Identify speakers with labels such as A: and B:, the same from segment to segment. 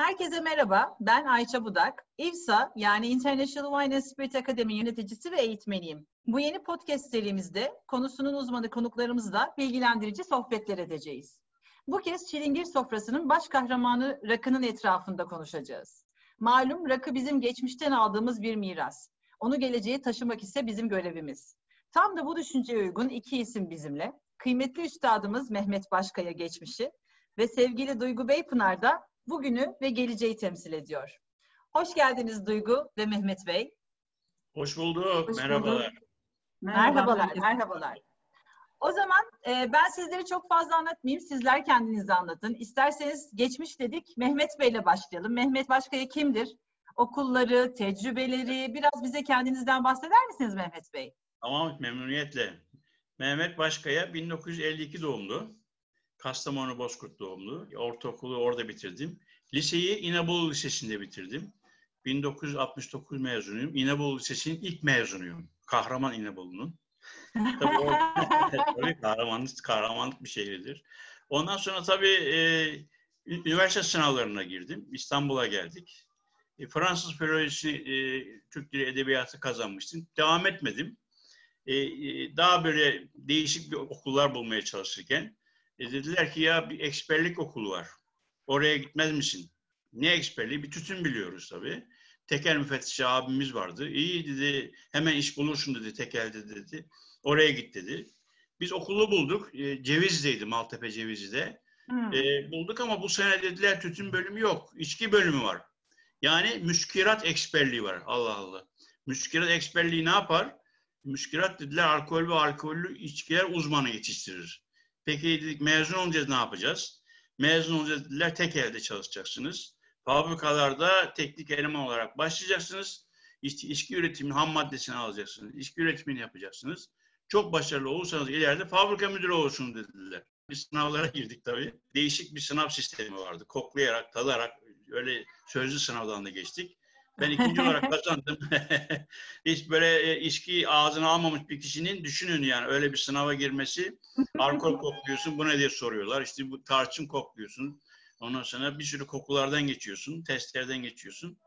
A: Herkese merhaba, ben Ayça Budak. İVSA yani International Wine and Spirit Academy yöneticisi ve eğitmeniyim. Bu yeni podcast serimizde konusunun uzmanı konuklarımızla bilgilendirici sohbetler edeceğiz. Bu kez Çilingir sofrasının baş kahramanı rakının etrafında konuşacağız. Malum rakı bizim geçmişten aldığımız bir miras. Onu geleceğe taşımak ise bizim görevimiz. Tam da bu düşünceye uygun iki isim bizimle. Kıymetli üstadımız Mehmet Başkaya geçmişi ve sevgili Duygu Beypınar da bugünü ve geleceği temsil ediyor. Hoş geldiniz Duygu ve Mehmet Bey.
B: Hoş bulduk. Hoş merhabalar. Bulduk.
A: Merhabalar, merhabalar. O zaman e, ben sizleri çok fazla anlatmayayım. Sizler kendinizi anlatın. İsterseniz geçmiş dedik. Mehmet Bey ile başlayalım. Mehmet Başkaya kimdir? Okulları, tecrübeleri, biraz bize kendinizden bahseder misiniz Mehmet Bey?
B: Tamam, memnuniyetle. Mehmet Başkaya 1952 doğumlu. Kastamonu Bozkurt doğumlu. Ortaokulu orada bitirdim. Liseyi İnebolu Lisesi'nde bitirdim. 1969 mezunuyum. İnebolu Lisesi'nin ilk mezunuyum. Kahraman İnebolu'nun. tabii, o, tabii kahramanlık, kahramanlık bir şehirdir. Ondan sonra tabii e, üniversite sınavlarına girdim. İstanbul'a geldik. E, Fransız filolojisi, e, Türk Dili Edebiyatı kazanmıştım. Devam etmedim. E, e, daha böyle değişik bir okullar bulmaya çalışırken e dediler ki ya bir eksperlik okulu var. Oraya gitmez misin? Ne eksperliği? Bir tütün biliyoruz tabii. Tekel müfettişi abimiz vardı. İyi dedi, hemen iş bulursun dedi tekelde dedi. Oraya git dedi. Biz okulu bulduk. E, Cevizli'deydi, Maltepe Cevizli'de. Hmm. E, bulduk ama bu sene dediler tütün bölümü yok. İçki bölümü var. Yani müskirat eksperliği var. Allah Allah. Müskirat eksperliği ne yapar? Müskirat dediler alkol ve alkollü içkiler uzmanı yetiştirir. Peki dedik mezun olacağız ne yapacağız? Mezun olacağız dediler tek elde çalışacaksınız. Fabrikalarda teknik eleman olarak başlayacaksınız. İşte içki üretiminin ham maddesini alacaksınız. İçki üretimini yapacaksınız. Çok başarılı olursanız ileride fabrika müdürü olursunuz dediler. Bir sınavlara girdik tabii. Değişik bir sınav sistemi vardı. Koklayarak, tadarak öyle sözlü sınavdan da geçtik. Ben ikinci olarak kazandım. Hiç böyle e, içki ağzına almamış bir kişinin düşünün yani öyle bir sınava girmesi. Alkol kokluyorsun bu ne diye soruyorlar. İşte bu tarçın kokluyorsun. Ondan sonra bir sürü kokulardan geçiyorsun. Testlerden geçiyorsun.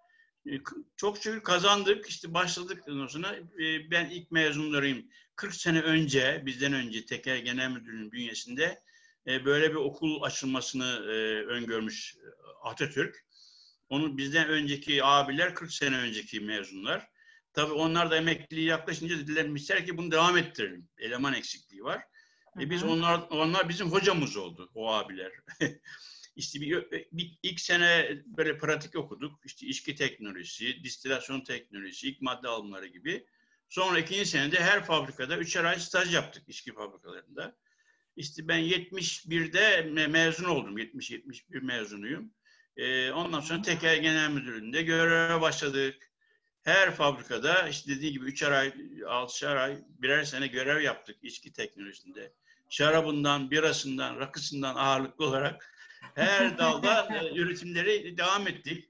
B: E, çok şükür kazandık. İşte başladık ondan sonra. E, ben ilk mezunlarıyım. 40 sene önce, bizden önce Teker Genel Müdürlüğü'nün bünyesinde böyle bir okul açılmasını öngörmüş Atatürk. Onu bizden önceki abiler 40 sene önceki mezunlar. Tabii onlar da emekliliği yaklaşınca dediler ister ki bunu devam ettirelim. Eleman eksikliği var. E biz onlar onlar bizim hocamız oldu o abiler. İşte bir, bir ilk sene böyle pratik okuduk. İşte içki teknolojisi, distilasyon teknolojisi, ilk madde alımları gibi. Sonra ikinci senede her fabrikada üçer ay staj yaptık içki fabrikalarında. İşte ben 71'de mezun oldum. 70-71 mezunuyum. E, ondan sonra Tekel Genel Müdürlüğü'nde göreve başladık. Her fabrikada işte dediği gibi üçer ay, altışar ay, birer sene görev yaptık içki teknolojisinde. Şarabından, birasından, rakısından ağırlıklı olarak her dalda e, üretimleri devam ettik.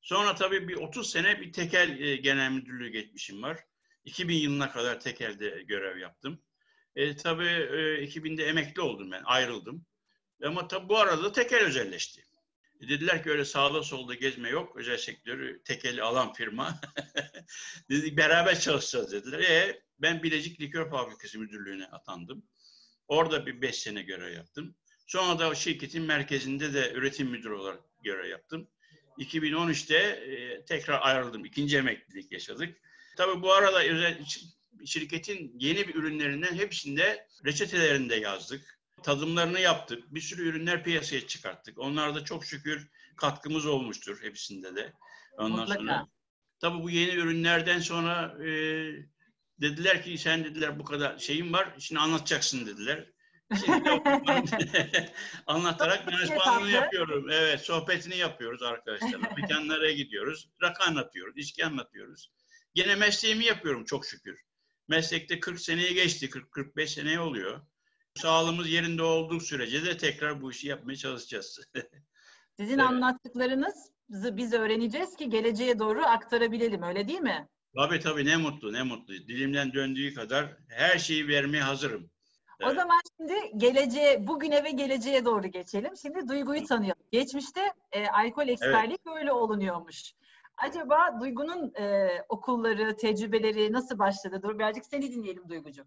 B: Sonra tabii bir 30 sene bir tekel e, genel müdürlüğü geçmişim var. 2000 yılına kadar tekelde görev yaptım. E, tabii e, 2000'de emekli oldum ben, ayrıldım. Ama tabii bu arada tekel özelleşti. E, dediler ki öyle sağda solda gezme yok. Özel sektörü tekeli alan firma. Dedik beraber çalışacağız dediler. E, ben Bilecik Likör Fabrikası Müdürlüğü'ne atandım. Orada bir beş sene görev yaptım. Sonra da şirketin merkezinde de üretim müdürü olarak görev yaptım. 2013'te e, tekrar ayrıldım. İkinci emeklilik yaşadık. Tabii bu arada özel şirketin yeni bir ürünlerinden hepsinde reçetelerinde yazdık tadımlarını yaptık. Bir sürü ürünler piyasaya çıkarttık. Onlarda çok şükür katkımız olmuştur hepsinde de. Ondan Mutlaka. sonra. Tabii bu yeni ürünlerden sonra e, dediler ki sen dediler bu kadar şeyin var. Şimdi anlatacaksın dediler. Anlatarak danışmanlığını yapıyorum. Evet, sohbetini yapıyoruz arkadaşlarla. Mekanlara gidiyoruz. Rakı anlatıyoruz, içki anlatıyoruz. Gene mesleğimi yapıyorum çok şükür. Meslekte 40 seneye geçti, 40-45 seneye oluyor sağlığımız yerinde olduğu sürece de tekrar bu işi yapmaya çalışacağız.
A: Sizin evet. anlattıklarınızı biz öğreneceğiz ki geleceğe doğru aktarabilelim öyle değil mi?
B: Tabii tabii ne mutlu ne mutlu. Dilimden döndüğü kadar her şeyi vermeye hazırım.
A: O zaman şimdi geleceğe, bugüne ve geleceğe doğru geçelim. Şimdi Duygu'yu tanıyalım. Geçmişte e, alkol eksperlik böyle olunuyormuş. Acaba Duygu'nun e, okulları, tecrübeleri nasıl başladı? Dur birazcık seni dinleyelim Duygucuğum.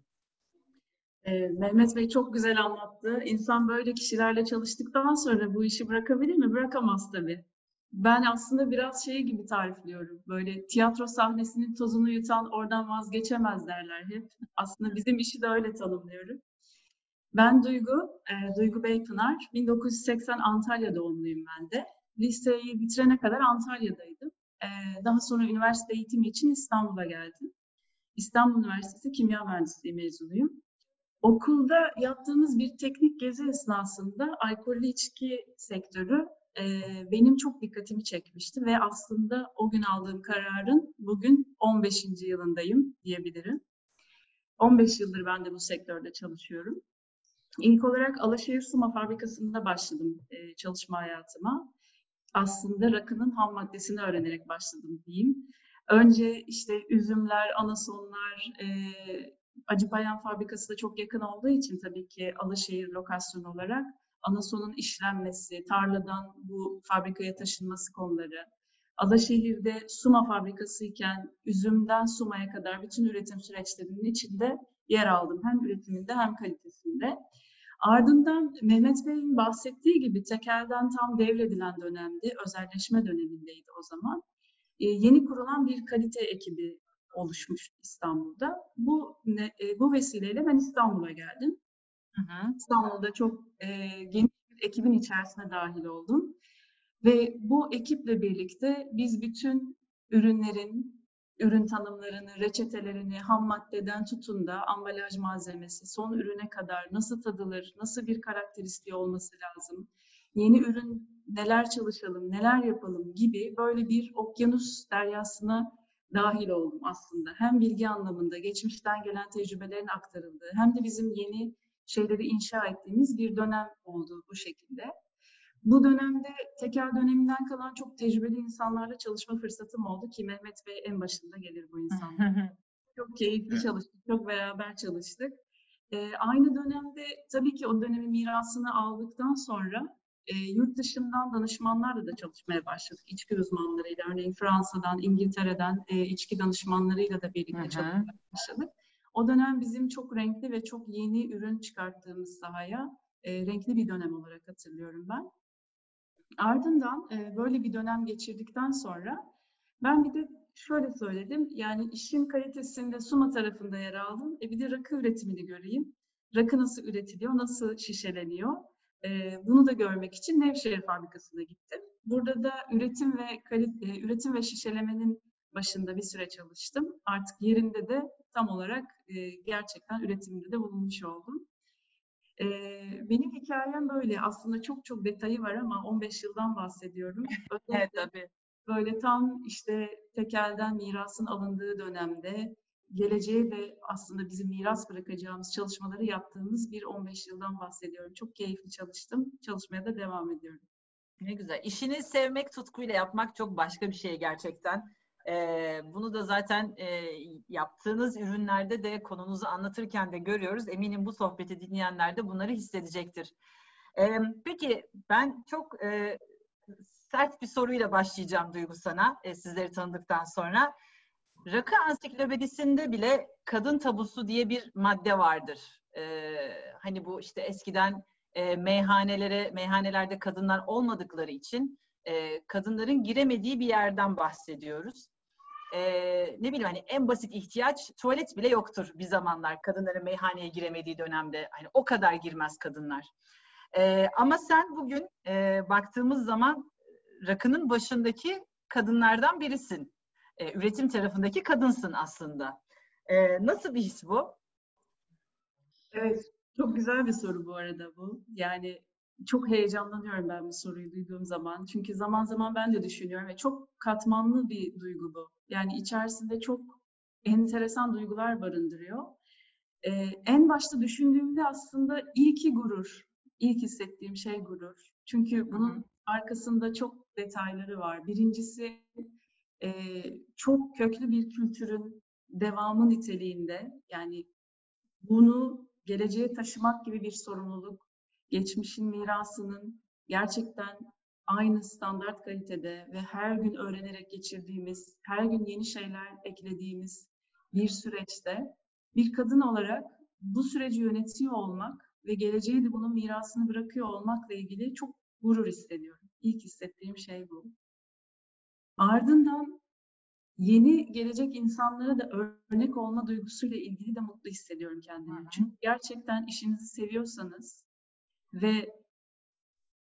C: Ee, Mehmet Bey çok güzel anlattı. İnsan böyle kişilerle çalıştıktan sonra bu işi bırakabilir mi? Bırakamaz tabii. Ben aslında biraz şey gibi tarifliyorum. Böyle tiyatro sahnesinin tozunu yutan oradan vazgeçemez derler hep. Aslında bizim işi de öyle tanımlıyorum. Ben Duygu, e, Duygu Beypınar. 1980 Antalya doğumluyum ben de. Liseyi bitirene kadar Antalya'daydım. E, daha sonra üniversite eğitimi için İstanbul'a geldim. İstanbul Üniversitesi Kimya Mühendisliği mezunuyum. Okulda yaptığımız bir teknik gezi esnasında alkollü içki sektörü e, benim çok dikkatimi çekmişti ve aslında o gün aldığım kararın bugün 15. yılındayım diyebilirim. 15 yıldır ben de bu sektörde çalışıyorum. İlk olarak Alaşehir Suma Fabrikası'nda başladım e, çalışma hayatıma. Aslında rakının ham maddesini öğrenerek başladım diyeyim. Önce işte üzümler, anasonlar, e, Acıpayam Fabrikası da çok yakın olduğu için tabii ki Alaşehir lokasyon olarak anasonun işlenmesi, tarladan bu fabrikaya taşınması konuları, Alaşehir'de Suma fabrikası iken üzümden Suma'ya kadar bütün üretim süreçlerinin içinde yer aldım. Hem üretiminde hem kalitesinde. Ardından Mehmet Bey'in bahsettiği gibi tekelden tam devredilen dönemde, özelleşme dönemindeydi o zaman. E, yeni kurulan bir kalite ekibi oluşmuş İstanbul'da. Bu e, bu vesileyle ben İstanbul'a geldim. Hı hı. İstanbul'da çok e, geniş bir ekibin içerisine dahil oldum. Ve bu ekiple birlikte biz bütün ürünlerin, ürün tanımlarını, reçetelerini, ham maddeden tutun da ambalaj malzemesi, son ürüne kadar nasıl tadılır, nasıl bir karakteristiği olması lazım, yeni ürün neler çalışalım, neler yapalım gibi böyle bir okyanus deryasına dahil oldum aslında. Hem bilgi anlamında geçmişten gelen tecrübelerin aktarıldığı hem de bizim yeni şeyleri inşa ettiğimiz bir dönem oldu bu şekilde. Bu dönemde tekel döneminden kalan çok tecrübeli insanlarla çalışma fırsatım oldu ki Mehmet Bey en başında gelir bu insanlar. çok keyifli çalıştık, çok beraber çalıştık. Ee, aynı dönemde tabii ki o dönemin mirasını aldıktan sonra e, yurt dışından danışmanlarla da çalışmaya başladık. İçki uzmanlarıyla, örneğin Fransa'dan, İngiltere'den e, içki danışmanlarıyla da birlikte çalışmaya başladık. O dönem bizim çok renkli ve çok yeni ürün çıkarttığımız sahaya e, renkli bir dönem olarak hatırlıyorum ben. Ardından e, böyle bir dönem geçirdikten sonra ben bir de şöyle söyledim. Yani işin kalitesinde Suma tarafında yer aldım. E bir de rakı üretimini göreyim. Rakı nasıl üretiliyor, nasıl şişeleniyor? E, bunu da görmek için Nevşehir fabrikasına gittim. Burada da üretim ve kalite, üretim ve şişelemenin başında bir süre çalıştım. Artık yerinde de tam olarak e, gerçekten üretiminde de bulunmuş oldum. E, benim hikayem böyle. Aslında çok çok detayı var ama 15 yıldan bahsediyorum.
A: evet tabii.
C: Böyle tam işte tekelden mirasın alındığı dönemde geleceğe ve aslında bizim miras bırakacağımız çalışmaları yaptığımız bir 15 yıldan bahsediyorum. Çok keyifli çalıştım. Çalışmaya da devam ediyorum.
A: Ne güzel. İşini sevmek, tutkuyla yapmak çok başka bir şey gerçekten. Ee, bunu da zaten e, yaptığınız ürünlerde de konunuzu anlatırken de görüyoruz. Eminim bu sohbeti dinleyenler de bunları hissedecektir. Ee, peki ben çok e, sert bir soruyla başlayacağım Duygu sana e, sizleri tanıdıktan sonra. Rakı ansiklopedisinde bile kadın tabusu diye bir madde vardır. Ee, hani bu işte eskiden e, meyhanelere, meyhanelerde kadınlar olmadıkları için e, kadınların giremediği bir yerden bahsediyoruz. E, ne bileyim hani en basit ihtiyaç tuvalet bile yoktur bir zamanlar kadınların meyhaneye giremediği dönemde. Hani o kadar girmez kadınlar. E, ama sen bugün e, baktığımız zaman rakının başındaki kadınlardan birisin. E, üretim tarafındaki kadınsın aslında. E, nasıl bir his bu?
C: Evet, çok güzel bir soru bu arada bu. Yani çok heyecanlanıyorum ben bu soruyu duyduğum zaman. Çünkü zaman zaman ben de düşünüyorum ve çok katmanlı bir duygu bu. Yani içerisinde çok enteresan duygular barındırıyor. Ee, en başta düşündüğümde aslında ilki gurur. İlk hissettiğim şey gurur. Çünkü bunun arkasında çok detayları var. Birincisi çok köklü bir kültürün devamı niteliğinde yani bunu geleceğe taşımak gibi bir sorumluluk, geçmişin mirasının gerçekten aynı standart kalitede ve her gün öğrenerek geçirdiğimiz, her gün yeni şeyler eklediğimiz bir süreçte bir kadın olarak bu süreci yönetiyor olmak ve geleceğe de bunun mirasını bırakıyor olmakla ilgili çok gurur hissediyorum. İlk hissettiğim şey bu. Ardından yeni gelecek insanlara da örnek olma duygusuyla ilgili de mutlu hissediyorum kendimi.
A: Hı hı.
C: Çünkü gerçekten işinizi seviyorsanız ve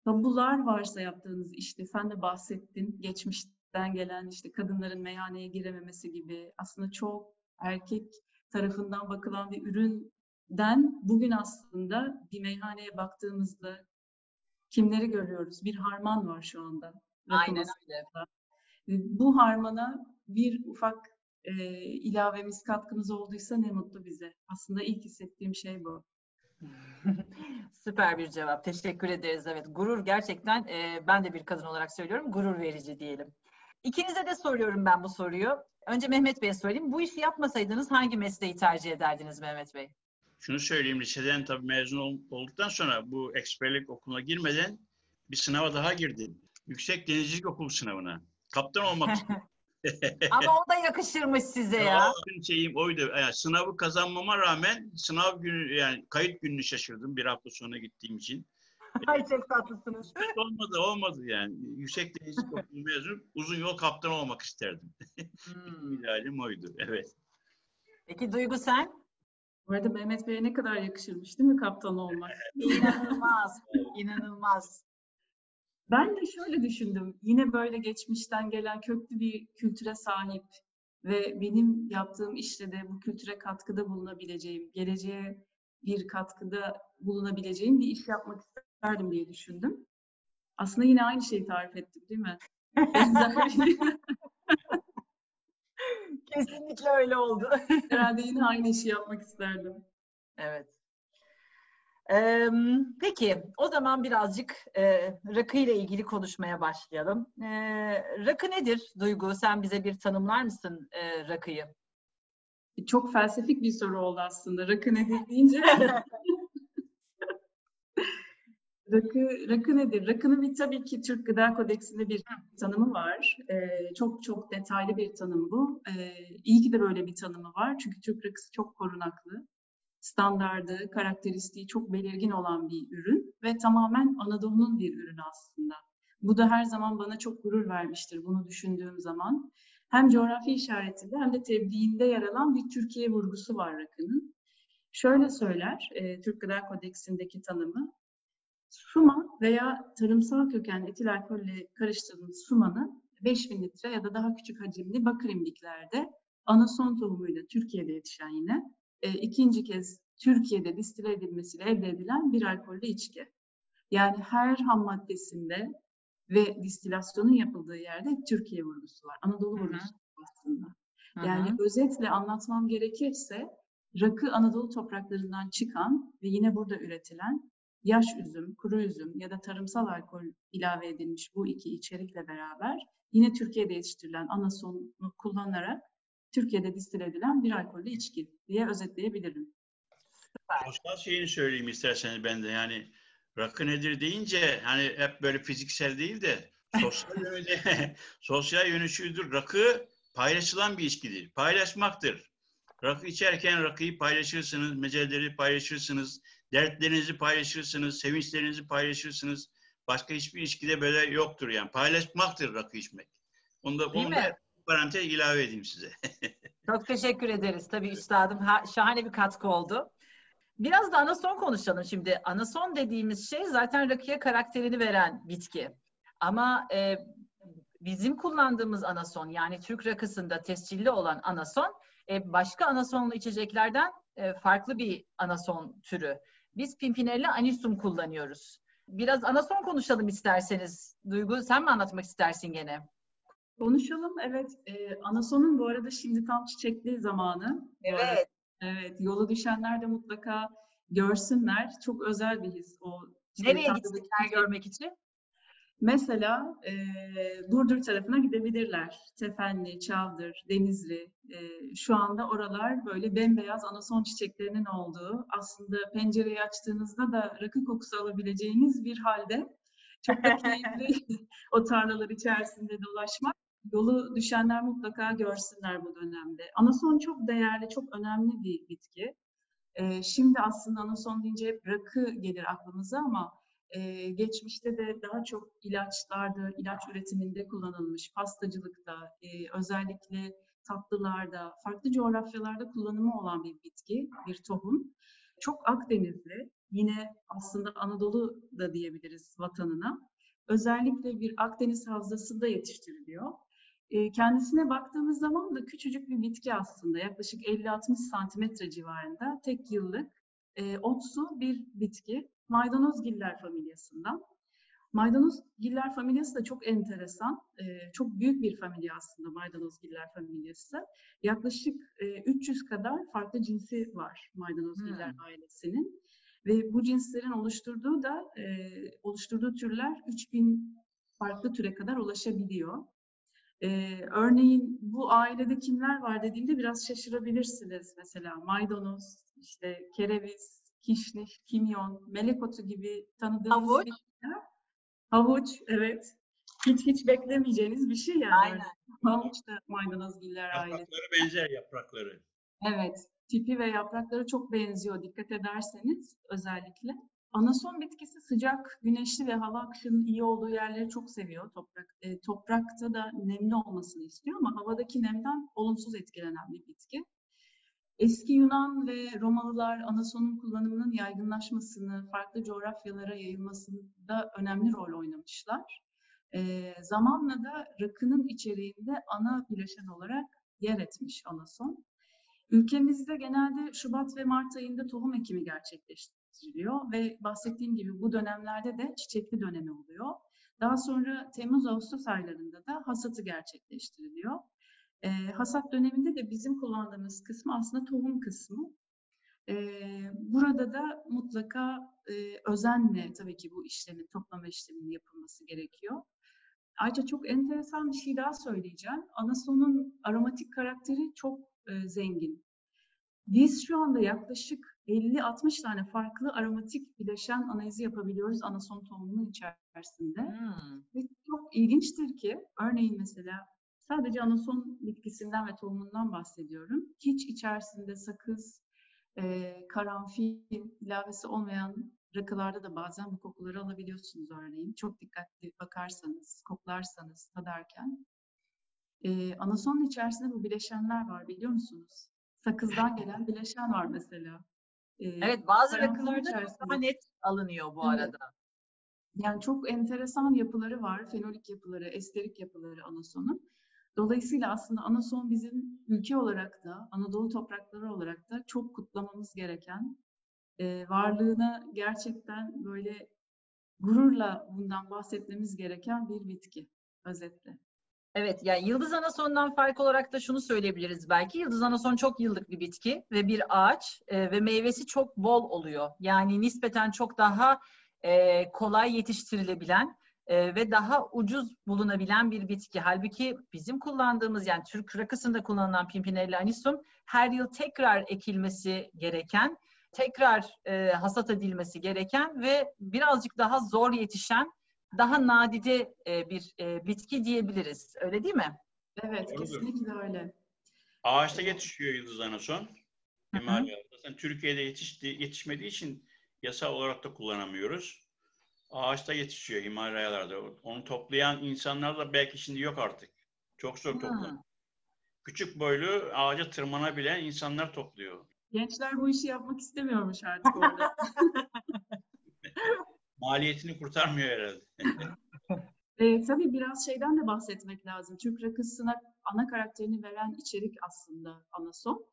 C: tabular varsa yaptığınız işte sen de bahsettin geçmişten gelen işte kadınların meyhaneye girememesi gibi aslında çok erkek tarafından bakılan bir üründen bugün aslında bir meyhaneye baktığımızda kimleri görüyoruz? Bir harman var şu anda.
A: Aynen öyle.
C: Bu harmana bir ufak e, ilavemiz, katkımız olduysa ne mutlu bize. Aslında ilk hissettiğim şey bu.
A: Süper bir cevap. Teşekkür ederiz. Evet, gurur gerçekten e, ben de bir kadın olarak söylüyorum. Gurur verici diyelim. İkinize de soruyorum ben bu soruyu. Önce Mehmet Bey'e sorayım. Bu işi yapmasaydınız hangi mesleği tercih ederdiniz Mehmet Bey?
B: Şunu söyleyeyim, liseden tabii mezun ol- olduktan sonra bu eksperlik okuluna girmeden bir sınava daha girdim. Yüksek Denizcilik Okulu sınavına. Kaptan olmak.
A: Ama o da yakışırmış size ya.
B: Bütün şeyim oydu. Yani sınavı kazanmama rağmen sınav günü yani kayıt gününü şaşırdım bir hafta sonra gittiğim için.
A: Ay çok tatlısınız.
B: olmadı olmadı yani. Yüksek Denizcilik Okulu mezunu uzun yol kaptan olmak isterdim.
A: Hmm.
B: İdealim oydu. Evet.
A: Peki Duygu sen?
C: Bu arada Mehmet Bey'e ne kadar yakışırmış değil mi kaptan olmak?
A: İnanılmaz. İnanılmaz.
C: Ben de şöyle düşündüm. Yine böyle geçmişten gelen köklü bir kültüre sahip ve benim yaptığım işte de bu kültüre katkıda bulunabileceğim, geleceğe bir katkıda bulunabileceğim bir iş yapmak isterdim diye düşündüm. Aslında yine aynı şeyi tarif ettim değil mi? Bir-
A: Kesinlikle öyle oldu.
C: Herhalde yine aynı işi yapmak isterdim.
A: Evet. Eee, peki, o zaman birazcık e, rakı ile ilgili konuşmaya başlayalım. Eee rakı nedir Duygu? Sen bize bir tanımlar mısın e, rakıyı?
C: Çok felsefik bir soru oldu aslında. Rakı nedir deyince. Rakı, rakı nedir? Rakının bir tabii ki Türk Gıda Kodeksinde bir tanımı var. Ee, çok çok detaylı bir tanım bu. Ee, iyi ki de böyle bir tanımı var. Çünkü Türk rakısı çok korunaklı. Standardı, karakteristiği çok belirgin olan bir ürün ve tamamen Anadolu'nun bir ürünü aslında. Bu da her zaman bana çok gurur vermiştir bunu düşündüğüm zaman. Hem coğrafi işaretinde hem de tebliğinde yer alan bir Türkiye vurgusu var rakının. Şöyle söyler e, Türk Gıda Kodeksindeki tanımı. Suma veya tarımsal kökenli etil alkolle karıştırılmış sumanın 5000 litre ya da daha küçük hacimli bakır imliklerde anason tohumuyla Türkiye'de yetişen yine e, ikinci kez Türkiye'de distile edilmesiyle elde edilen bir alkollü içki. Yani her ham maddesinde ve distilasyonun yapıldığı yerde Türkiye vurgusu var. Anadolu
A: Hı hı.
C: vurgusu aslında.
A: Hı
C: Yani özetle anlatmam gerekirse rakı Anadolu topraklarından çıkan ve yine burada üretilen yaş üzüm, kuru üzüm ya da tarımsal alkol ilave edilmiş bu iki içerikle beraber yine Türkiye'de yetiştirilen anasonu kullanarak Türkiye'de distil edilen bir alkollü içki diye özetleyebilirim.
B: Sosyal şeyini söyleyeyim isterseniz ben de yani rakı nedir deyince hani hep böyle fiziksel değil de sosyal yönü sosyal yönü şudur. Rakı paylaşılan bir içkidir. Paylaşmaktır. Rakı içerken rakıyı paylaşırsınız, meceleri paylaşırsınız, dertlerinizi paylaşırsınız, sevinçlerinizi paylaşırsınız. Başka hiçbir ilişkide böyle yoktur yani. Paylaşmaktır rakı içmek. Onu da,
A: Değil
B: onu
A: mi?
B: da parantez ilave edeyim size.
A: Çok teşekkür ederiz. Tabii üstadım ha- şahane bir katkı oldu. Biraz da anason konuşalım şimdi. Anason dediğimiz şey zaten rakıya karakterini veren bitki. Ama e, bizim kullandığımız anason yani Türk rakısında tescilli olan anason e, başka anasonlu içeceklerden e, farklı bir anason türü. Biz Pimpinella anisum kullanıyoruz. Biraz anason konuşalım isterseniz. Duygu sen mi anlatmak istersin gene?
C: Konuşalım. Evet, e, anasonun bu arada şimdi tam çiçekli zamanı. Arada Evet, yolu düşenler de mutlaka görsünler. Çok özel bir his o.
A: Nereye gitsinler
C: çiçek-
A: görmek için?
C: Mesela e, Burdur tarafına gidebilirler. Tefenli, Çavdır, Denizli. E, şu anda oralar böyle bembeyaz anason çiçeklerinin olduğu, aslında pencereyi açtığınızda da rakı kokusu alabileceğiniz bir halde. Çok da keyifli o tarlalar içerisinde dolaşmak. Yolu düşenler mutlaka görsünler bu dönemde. Anason çok değerli, çok önemli bir bitki. E, şimdi aslında anason deyince hep rakı gelir aklımıza ama ee, geçmişte de daha çok ilaçlarda, ilaç üretiminde kullanılmış, pastacılıkta, e, özellikle tatlılarda, farklı coğrafyalarda kullanımı olan bir bitki, bir tohum. Çok Akdenizli, yine aslında Anadolu da diyebiliriz vatanına. Özellikle bir Akdeniz havzasında yetiştiriliyor. E, kendisine baktığımız zaman da küçücük bir bitki aslında, yaklaşık 50-60 santimetre civarında, tek yıllık, e, otsu bir bitki maydanozgiller familyasından. Maydanozgiller familyası da çok enteresan. E, çok büyük bir familya aslında maydanozgiller familyası. Yaklaşık e, 300 kadar farklı cinsi var maydanozgiller hmm. ailesinin. Ve bu cinslerin oluşturduğu da e, oluşturduğu türler 3000 farklı türe kadar ulaşabiliyor. Ee, örneğin bu ailede kimler var dediğimde biraz şaşırabilirsiniz. Mesela maydanoz, işte kereviz, kişniş, kimyon, melek otu gibi tanıdığınız
A: Havuç.
C: bitkiler. Havuç, evet. Hiç hiç beklemeyeceğiniz bir şey yani.
A: Aynen.
C: Havuç da maydanozgiller ailesi.
B: Yaprakları benzer yaprakları.
C: Evet, tipi ve yaprakları çok benziyor dikkat ederseniz özellikle. Anason bitkisi sıcak, güneşli ve hava akışının iyi olduğu yerleri çok seviyor. Toprak, e, toprakta da nemli olmasını istiyor ama havadaki nemden olumsuz etkilenen bir bitki. Eski Yunan ve Romalılar anasonun kullanımının yaygınlaşmasını, farklı coğrafyalara yayılmasında önemli rol oynamışlar. E, zamanla da rakının içeriğinde ana bileşen olarak yer etmiş anason. Ülkemizde genelde Şubat ve Mart ayında tohum ekimi gerçekleştiriliyor ve bahsettiğim gibi bu dönemlerde de çiçekli dönemi oluyor. Daha sonra Temmuz-Ağustos aylarında da hasatı gerçekleştiriliyor. E, hasat döneminde de bizim kullandığımız kısmı aslında tohum kısmı. E, burada da mutlaka e, özenle tabii ki bu işlemin, toplama işleminin yapılması gerekiyor. Ayrıca çok enteresan bir şey daha söyleyeceğim. Anasonun aromatik karakteri çok e, zengin. Biz şu anda yaklaşık 50-60 tane farklı aromatik bileşen analizi yapabiliyoruz anason tohumunun içerisinde. Hmm. Ve çok ilginçtir ki örneğin mesela Sadece anason bitkisinden ve tohumundan bahsediyorum. Hiç içerisinde sakız, e, karanfil ilavesi olmayan rakılarda da bazen bu kokuları alabiliyorsunuz örneğin. Çok dikkatli bakarsanız, koklarsanız tadarken. E, anasonun içerisinde bu bileşenler var biliyor musunuz? Sakızdan gelen bileşen var mesela.
A: E, evet bazı rakılarda daha net alınıyor bu evet. arada.
C: Yani çok enteresan yapıları var. Fenolik yapıları, esterik yapıları anasonun. Dolayısıyla aslında anason bizim ülke olarak da, Anadolu toprakları olarak da çok kutlamamız gereken, e, varlığına gerçekten böyle gururla bundan bahsetmemiz gereken bir bitki özetle.
A: Evet, yani yıldız anasondan fark olarak da şunu söyleyebiliriz belki. Yıldız anason çok yıllık bir bitki ve bir ağaç e, ve meyvesi çok bol oluyor. Yani nispeten çok daha e, kolay yetiştirilebilen e, ve daha ucuz bulunabilen bir bitki. Halbuki bizim kullandığımız yani Türk rakısında kullanılan Pimpinella anisum her yıl tekrar ekilmesi gereken, tekrar e, hasat edilmesi gereken ve birazcık daha zor yetişen, daha nadide e, bir e, bitki diyebiliriz. Öyle değil mi?
C: Evet, Doğrudur. kesinlikle öyle.
B: Ağaçta yetişiyor yıldız anason. Himalaya'da. Türkiye'de yetişti, yetişmediği için yasal olarak da kullanamıyoruz ağaçta yetişiyor Himalayalarda. Onu toplayan insanlar da belki şimdi yok artık. Çok zor toplanıyor. Küçük boylu ağaca tırmanabilen insanlar topluyor.
C: Gençler bu işi yapmak istemiyormuş artık orada.
B: Maliyetini kurtarmıyor herhalde.
C: e, tabii biraz şeyden de bahsetmek lazım. Türk rakısına ana karakterini veren içerik aslında anason.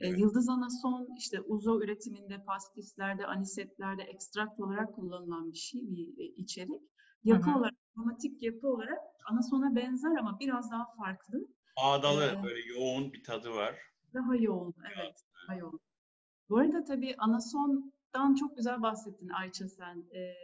C: E, evet. Yıldız anason işte uzo üretiminde, pastislerde, anisetlerde ekstrakt olarak kullanılan bir şey, bir e, içerik. Yapı Hı-hı. olarak, aromatik yapı olarak anasona benzer ama biraz daha farklı.
B: Ağdalı, ee, böyle yoğun bir tadı var.
C: Daha yoğun, evet. Daha yoğun. Bu arada tabii anasondan çok güzel bahsettin Ayça sen. Ee,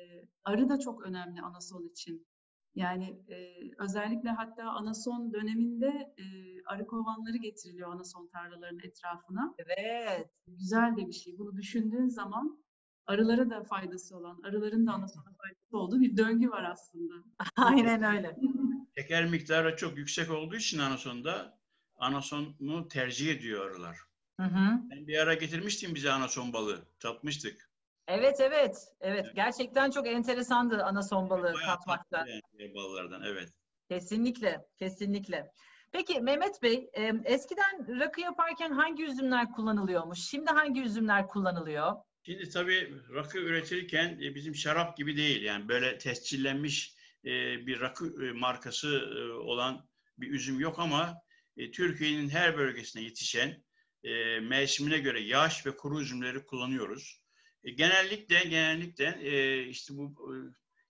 C: arı da çok önemli anason için. Yani e, özellikle hatta anason döneminde e, arı kovanları getiriliyor anason tarlalarının etrafına.
A: Evet.
C: Güzel de bir şey. Bunu düşündüğün zaman arılara da faydası olan, arıların da anasona faydası olduğu bir döngü var aslında.
A: Aynen öyle.
B: Şeker miktarı çok yüksek olduğu için anasonda anasonu tercih ediyor arılar.
A: Hı hı.
B: Ben bir ara getirmiştim bize anason balığı. Tatmıştık.
A: Evet evet. Evet. Gerçekten çok enteresandı anason balığı
B: Bayağı
A: tatmakta.
B: tatlı yani balılardan evet.
A: Kesinlikle, kesinlikle. Peki Mehmet Bey, e, eskiden rakı yaparken hangi üzümler kullanılıyormuş? Şimdi hangi üzümler kullanılıyor?
B: Şimdi tabii rakı üretirken e, bizim şarap gibi değil. Yani böyle tescillenmiş e, bir rakı e, markası e, olan bir üzüm yok ama e, Türkiye'nin her bölgesine yetişen e, mevsimine göre yaş ve kuru üzümleri kullanıyoruz. E, genellikle genellikle e, işte bu e,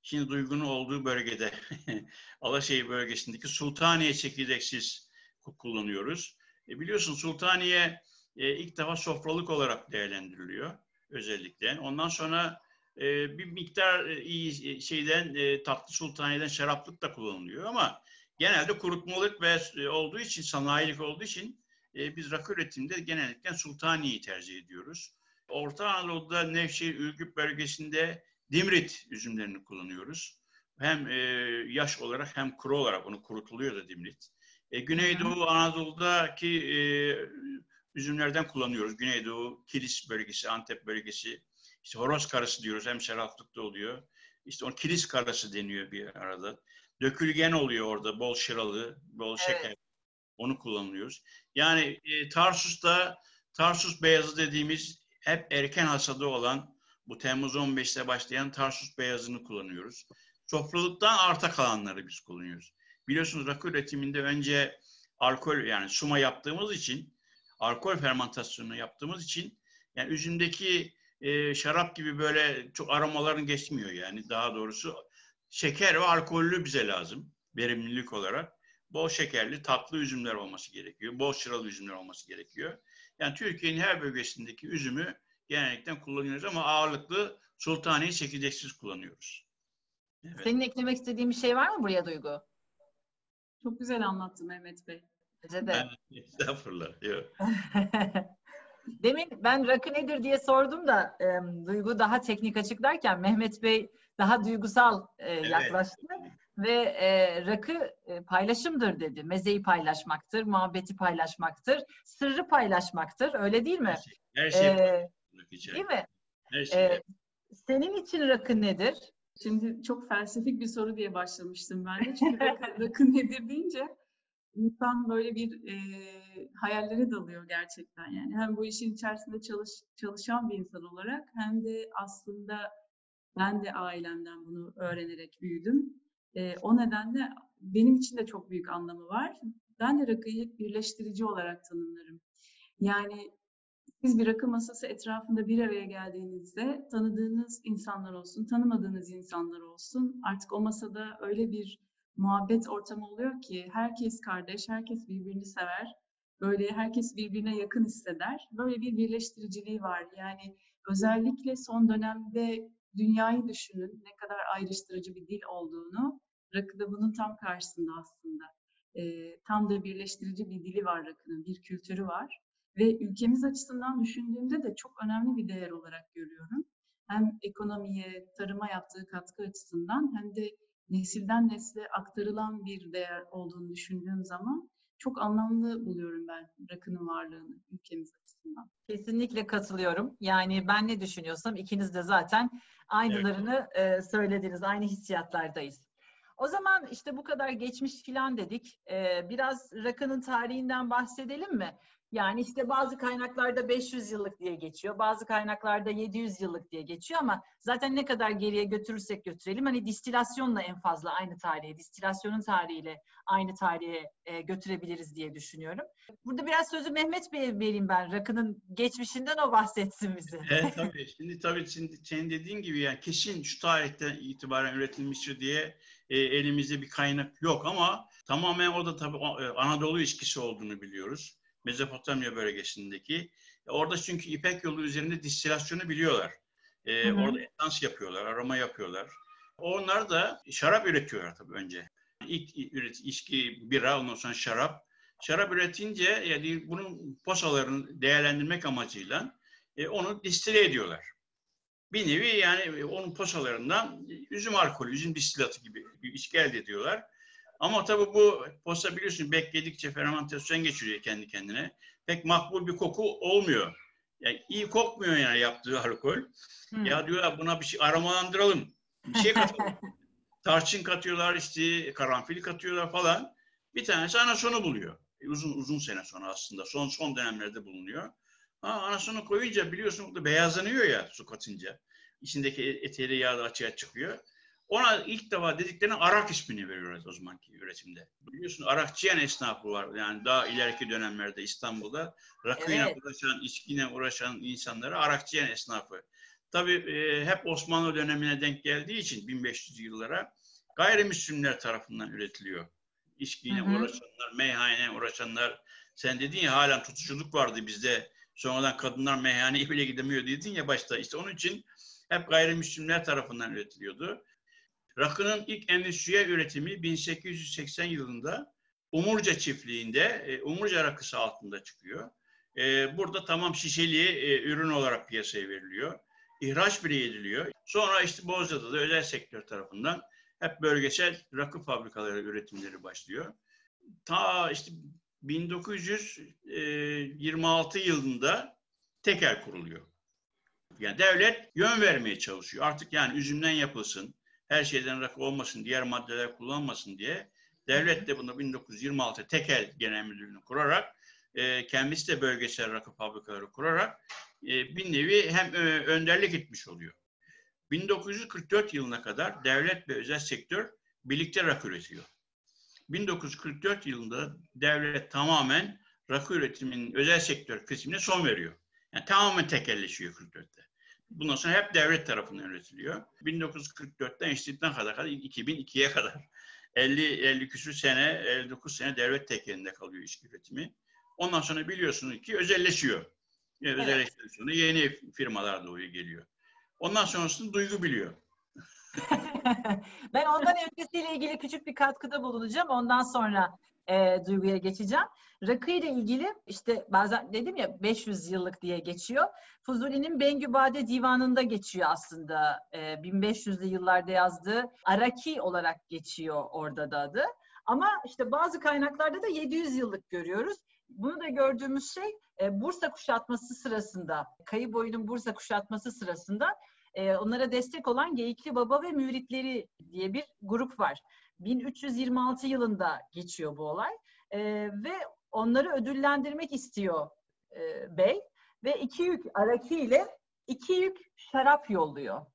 B: şimdi Duygu'nun olduğu bölgede Alaşehir bölgesindeki Sultaniye çekirdeksiz ku- kullanıyoruz. E, biliyorsun Sultaniye e, ilk defa sofralık olarak değerlendiriliyor özellikle. Ondan sonra e, bir miktar e, iyi şeyden e, tatlı sultaniyeden şaraplık da kullanılıyor ama genelde kurutmalık ve e, olduğu için sanayilik olduğu için e, biz rakı üretiminde genellikle sultaniyeyi tercih ediyoruz. Orta Anadolu'da Nevşehir, Ürgüp bölgesinde Dimrit üzümlerini kullanıyoruz. Hem e, yaş olarak hem kuru olarak onu kurutuluyor da Dimrit. E, Güneydoğu Anadolu'daki e, üzümlerden kullanıyoruz. Güneydoğu, Kilis bölgesi, Antep bölgesi. İşte horoz karası diyoruz. Hem şaraplıkta oluyor. İşte on kilis karası deniyor bir arada. Dökülgen oluyor orada. Bol şıralı, bol şeker. Onu kullanıyoruz. Yani e, Tarsus'ta Tarsus beyazı dediğimiz hep erken hasadı olan bu Temmuz 15'te başlayan Tarsus beyazını kullanıyoruz. Sofralıktan arta kalanları biz kullanıyoruz. Biliyorsunuz rakı üretiminde önce alkol yani suma yaptığımız için alkol fermentasyonu yaptığımız için yani üzümdeki e, şarap gibi böyle çok aromaların geçmiyor yani daha doğrusu şeker ve alkollü bize lazım verimlilik olarak. Bol şekerli tatlı üzümler olması gerekiyor. Bol şıralı üzümler olması gerekiyor. Yani Türkiye'nin her bölgesindeki üzümü genellikle kullanıyoruz ama ağırlıklı sultaniye çekirdeksiz kullanıyoruz. Evet.
A: Senin eklemek istediğin bir şey var mı buraya Duygu?
C: Çok güzel anlattı Mehmet Bey.
A: Bence de.
B: Estağfurullah. Yok.
A: Demin ben rakı nedir diye sordum da e, Duygu daha teknik açıklarken Mehmet Bey daha duygusal e, yaklaştı ve e, rakı e, paylaşımdır dedi. Mezeyi paylaşmaktır, muhabbeti paylaşmaktır, sırrı paylaşmaktır. Öyle değil mi?
B: Her şey
A: Ee,
B: şey.
A: değil mi?
B: Her şey.
A: E, senin için rakı nedir?
C: Şimdi çok felsefik bir soru diye başlamıştım ben de. Çünkü rakı, rakı nedir deyince insan böyle bir e, hayallere dalıyor gerçekten yani. Hem bu işin içerisinde çalış, çalışan bir insan olarak hem de aslında ben de ailemden bunu öğrenerek büyüdüm. E, o nedenle benim için de çok büyük anlamı var. Ben de rakıyı birleştirici olarak tanımlarım. Yani siz bir rakı masası etrafında bir araya geldiğinizde tanıdığınız insanlar olsun, tanımadığınız insanlar olsun artık o masada öyle bir muhabbet ortamı oluyor ki herkes kardeş, herkes birbirini sever. Böyle herkes birbirine yakın hisseder. Böyle bir birleştiriciliği var. Yani özellikle son dönemde dünyayı düşünün ne kadar ayrıştırıcı bir dil olduğunu. Rakı da bunun tam karşısında aslında. Ee, tam da birleştirici bir dili var rakının, bir kültürü var. Ve ülkemiz açısından düşündüğümde de çok önemli bir değer olarak görüyorum. Hem ekonomiye, tarıma yaptığı katkı açısından hem de nesilden nesle aktarılan bir değer olduğunu düşündüğüm zaman çok anlamlı buluyorum ben rakının varlığını ülkemiz açısından.
A: Kesinlikle katılıyorum. Yani ben ne düşünüyorsam ikiniz de zaten aynılarını e, söylediniz. Aynı hissiyatlardayız. O zaman işte bu kadar geçmiş filan dedik. Biraz rakının tarihinden bahsedelim mi? Yani işte bazı kaynaklarda 500 yıllık diye geçiyor, bazı kaynaklarda 700 yıllık diye geçiyor ama zaten ne kadar geriye götürürsek götürelim hani distilasyonla en fazla aynı tarihe, distilasyonun tarihiyle aynı tarihe e, götürebiliriz diye düşünüyorum. Burada biraz sözü Mehmet Bey'e vereyim ben. Rakının geçmişinden o bahsetsin bize.
B: Evet tabii. Şimdi tabii şimdi senin dediğin gibi yani kesin şu tarihten itibaren üretilmiştir diye e, elimizde bir kaynak yok ama tamamen o da tabii e, Anadolu içkisi olduğunu biliyoruz. Mezopotamya bölgesindeki. Orada çünkü İpek yolu üzerinde distilasyonu biliyorlar. Ee,
A: Hı hı.
B: orada esans yapıyorlar, aroma yapıyorlar. Onlar da şarap üretiyorlar tabii önce. İlk üret, içki, bira, ondan sonra şarap. Şarap üretince yani bunun posalarını değerlendirmek amacıyla e, onu distile ediyorlar. Bir nevi yani onun posalarından üzüm alkolü, üzüm distilatı gibi bir içki elde ediyorlar. Ama tabii bu posa biliyorsun bekledikçe fermentasyon geçiriyor kendi kendine. Pek makbul bir koku olmuyor. Yani iyi kokmuyor yani yaptığı alkol. Hmm. Ya diyorlar buna bir şey aromalandıralım. Bir şey katalım. Tarçın katıyorlar işte, karanfil katıyorlar falan. Bir tanesi anasonu buluyor. E, uzun uzun sene sonra aslında. Son son dönemlerde bulunuyor. Ha, anasonu koyunca biliyorsun beyazlanıyor ya su katınca. İçindeki eteri yağ da açığa çıkıyor. Ona ilk defa dediklerine Arak ismini veriyoruz o zamanki üretimde. Biliyorsun Arakçıyan esnafı var. Yani daha ileriki dönemlerde İstanbul'da rakıyla evet. uğraşan, içkiyle uğraşan insanlara Arakçıyan esnafı. Tabii e, hep Osmanlı dönemine denk geldiği için 1500 yıllara gayrimüslimler tarafından üretiliyor. İçkiyle hı hı. uğraşanlar, meyhaneye uğraşanlar. Sen dedin ya halen tutuculuk vardı bizde. Sonradan kadınlar meyhaneye bile gidemiyor dedin ya başta. İşte onun için hep gayrimüslimler tarafından üretiliyordu. Rakının ilk endüstriyel üretimi 1880 yılında Umurca çiftliğinde, e, Umurca rakısı altında çıkıyor. E, burada tamam şişeli e, ürün olarak piyasaya veriliyor. İhraç bile ediliyor. Sonra işte Bozca'da da özel sektör tarafından hep bölgesel rakı fabrikaları üretimleri başlıyor. Ta işte 1926 yılında tekel kuruluyor. Yani devlet yön vermeye çalışıyor. Artık yani üzümden yapılsın, her şeyden rakı olmasın, diğer maddeler kullanmasın diye devlet de bunu 1926 Tekel Genel Müdürlüğü'nü kurarak e, kendisi de bölgesel rakı fabrikaları kurarak e, bir nevi hem e, önderlik etmiş oluyor. 1944 yılına kadar devlet ve özel sektör birlikte rakı üretiyor. 1944 yılında devlet tamamen rakı üretiminin özel sektör kısmına son veriyor. Yani tamamen tekelleşiyor 44'te. Bundan sonra hep devlet tarafından üretiliyor. 1944'ten işlettikten kadar, kadar 2002'ye kadar 50 50 küsur sene, 59 sene devlet tekelinde kalıyor içki üretimi. Ondan sonra biliyorsunuz ki özelleşiyor. Yani evet. Özelleştikten sonra yeni firmalar doğuyor geliyor. Ondan sonrasını duygu biliyor.
A: ben ondan öncesiyle ilgili küçük bir katkıda bulunacağım. Ondan sonra e, duyguya geçeceğim. Rakı ile ilgili işte bazen dedim ya 500 yıllık diye geçiyor. Fuzuli'nin Bengübade Divanı'nda geçiyor aslında. E, 1500'lü yıllarda yazdığı Araki olarak geçiyor orada da adı. Ama işte bazı kaynaklarda da 700 yıllık görüyoruz. Bunu da gördüğümüz şey e, Bursa kuşatması sırasında, Kayı boyunun Bursa kuşatması sırasında e, onlara destek olan Geyikli Baba ve Müritleri diye bir grup var. 1326 yılında geçiyor bu olay e, ve onları ödüllendirmek istiyor e, bey ve iki yük araki ile iki yük şarap yolluyor.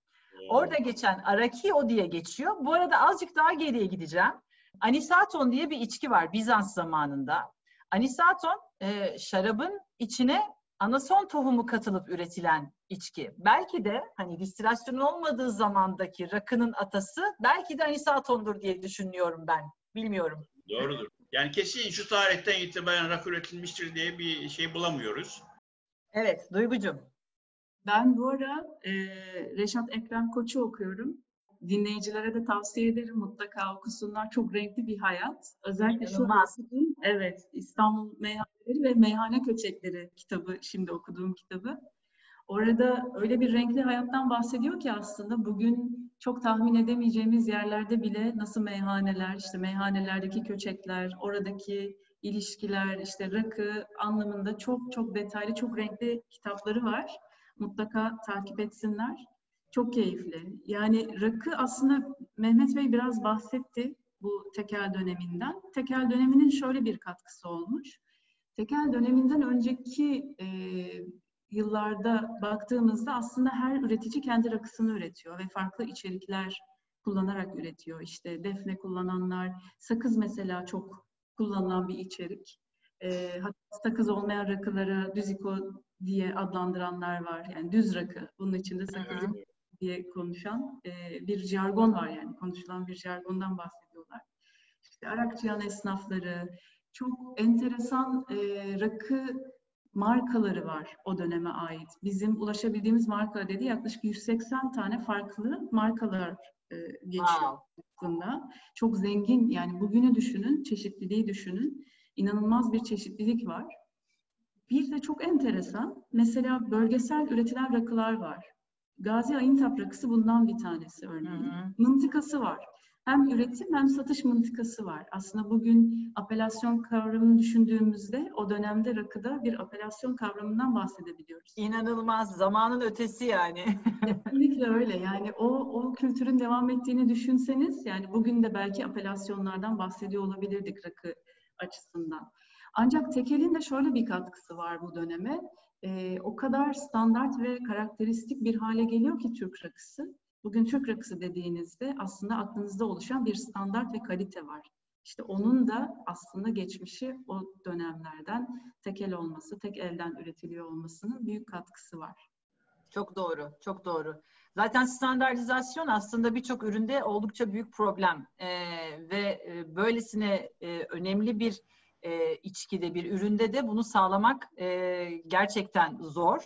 A: Orada geçen araki o diye geçiyor. Bu arada azıcık daha geriye gideceğim. Anisaton diye bir içki var Bizans zamanında. Anisaton e, şarabın içine anason tohumu katılıp üretilen içki. Belki de hani distilasyon olmadığı zamandaki rakının atası belki de anisatondur diye düşünüyorum ben. Bilmiyorum.
B: Doğrudur. Yani kesin şu tarihten itibaren rakı üretilmiştir diye bir şey bulamıyoruz.
A: Evet, Duygucum.
C: Ben bu ara e, Reşat Ekrem Koç'u okuyorum. Dinleyicilere de tavsiye ederim mutlaka okusunlar. Çok renkli bir hayat. Özellikle şu okudum. Evet, İstanbul Meyhaneleri ve Meyhane Köçekleri kitabı, şimdi okuduğum kitabı. Orada öyle bir renkli hayattan bahsediyor ki aslında bugün çok tahmin edemeyeceğimiz yerlerde bile nasıl meyhaneler, işte meyhanelerdeki köçekler, oradaki ilişkiler, işte rakı anlamında çok çok detaylı, çok renkli kitapları var. Mutlaka takip etsinler. Çok keyifli. Yani rakı aslında Mehmet Bey biraz bahsetti bu tekel döneminden. Tekel döneminin şöyle bir katkısı olmuş. Tekel döneminden önceki e, yıllarda baktığımızda aslında her üretici kendi rakısını üretiyor ve farklı içerikler kullanarak üretiyor. İşte defne kullananlar, sakız mesela çok kullanılan bir içerik. E, hatta sakız olmayan rakıları düziko diye adlandıranlar var. Yani düz rakı. Bunun içinde sakız diye konuşan e, bir jargon var yani. Konuşulan bir jargondan bahsediyorlar. İşte Arakçıyan esnafları, çok enteresan e, rakı markaları var o döneme ait. Bizim ulaşabildiğimiz marka dedi yaklaşık 180 tane farklı markalar e, geçiyor
A: Wow.
C: aslında. Çok zengin yani bugünü düşünün, çeşitliliği düşünün. İnanılmaz bir çeşitlilik var. Bir de çok enteresan, mesela bölgesel üretilen rakılar var. Gazi Ayıntap rakısı bundan bir tanesi
A: Hı
C: örneğin.
A: hı.
C: Mıntıkası var. Hem üretim hem satış mıntıkası var. Aslında bugün apelasyon kavramını düşündüğümüzde o dönemde rakıda bir apelasyon kavramından bahsedebiliyoruz.
A: İnanılmaz. Zamanın ötesi yani.
C: Kesinlikle öyle. Yani o o kültürün devam ettiğini düşünseniz yani bugün de belki apelasyonlardan bahsediyor olabilirdik rakı açısından. Ancak tekelin de şöyle bir katkısı var bu döneme. Ee, o kadar standart ve karakteristik bir hale geliyor ki Türk rakısı. Bugün Türk rakısı dediğinizde aslında aklınızda oluşan bir standart ve kalite var. İşte onun da aslında geçmişi o dönemlerden tekel olması, tek elden üretiliyor olmasının büyük katkısı var.
A: Çok doğru, çok doğru. Zaten standartizasyon aslında birçok üründe oldukça büyük problem Ee, ve e, böylesine e, önemli bir e, içkide, bir üründe de bunu sağlamak e, gerçekten zor.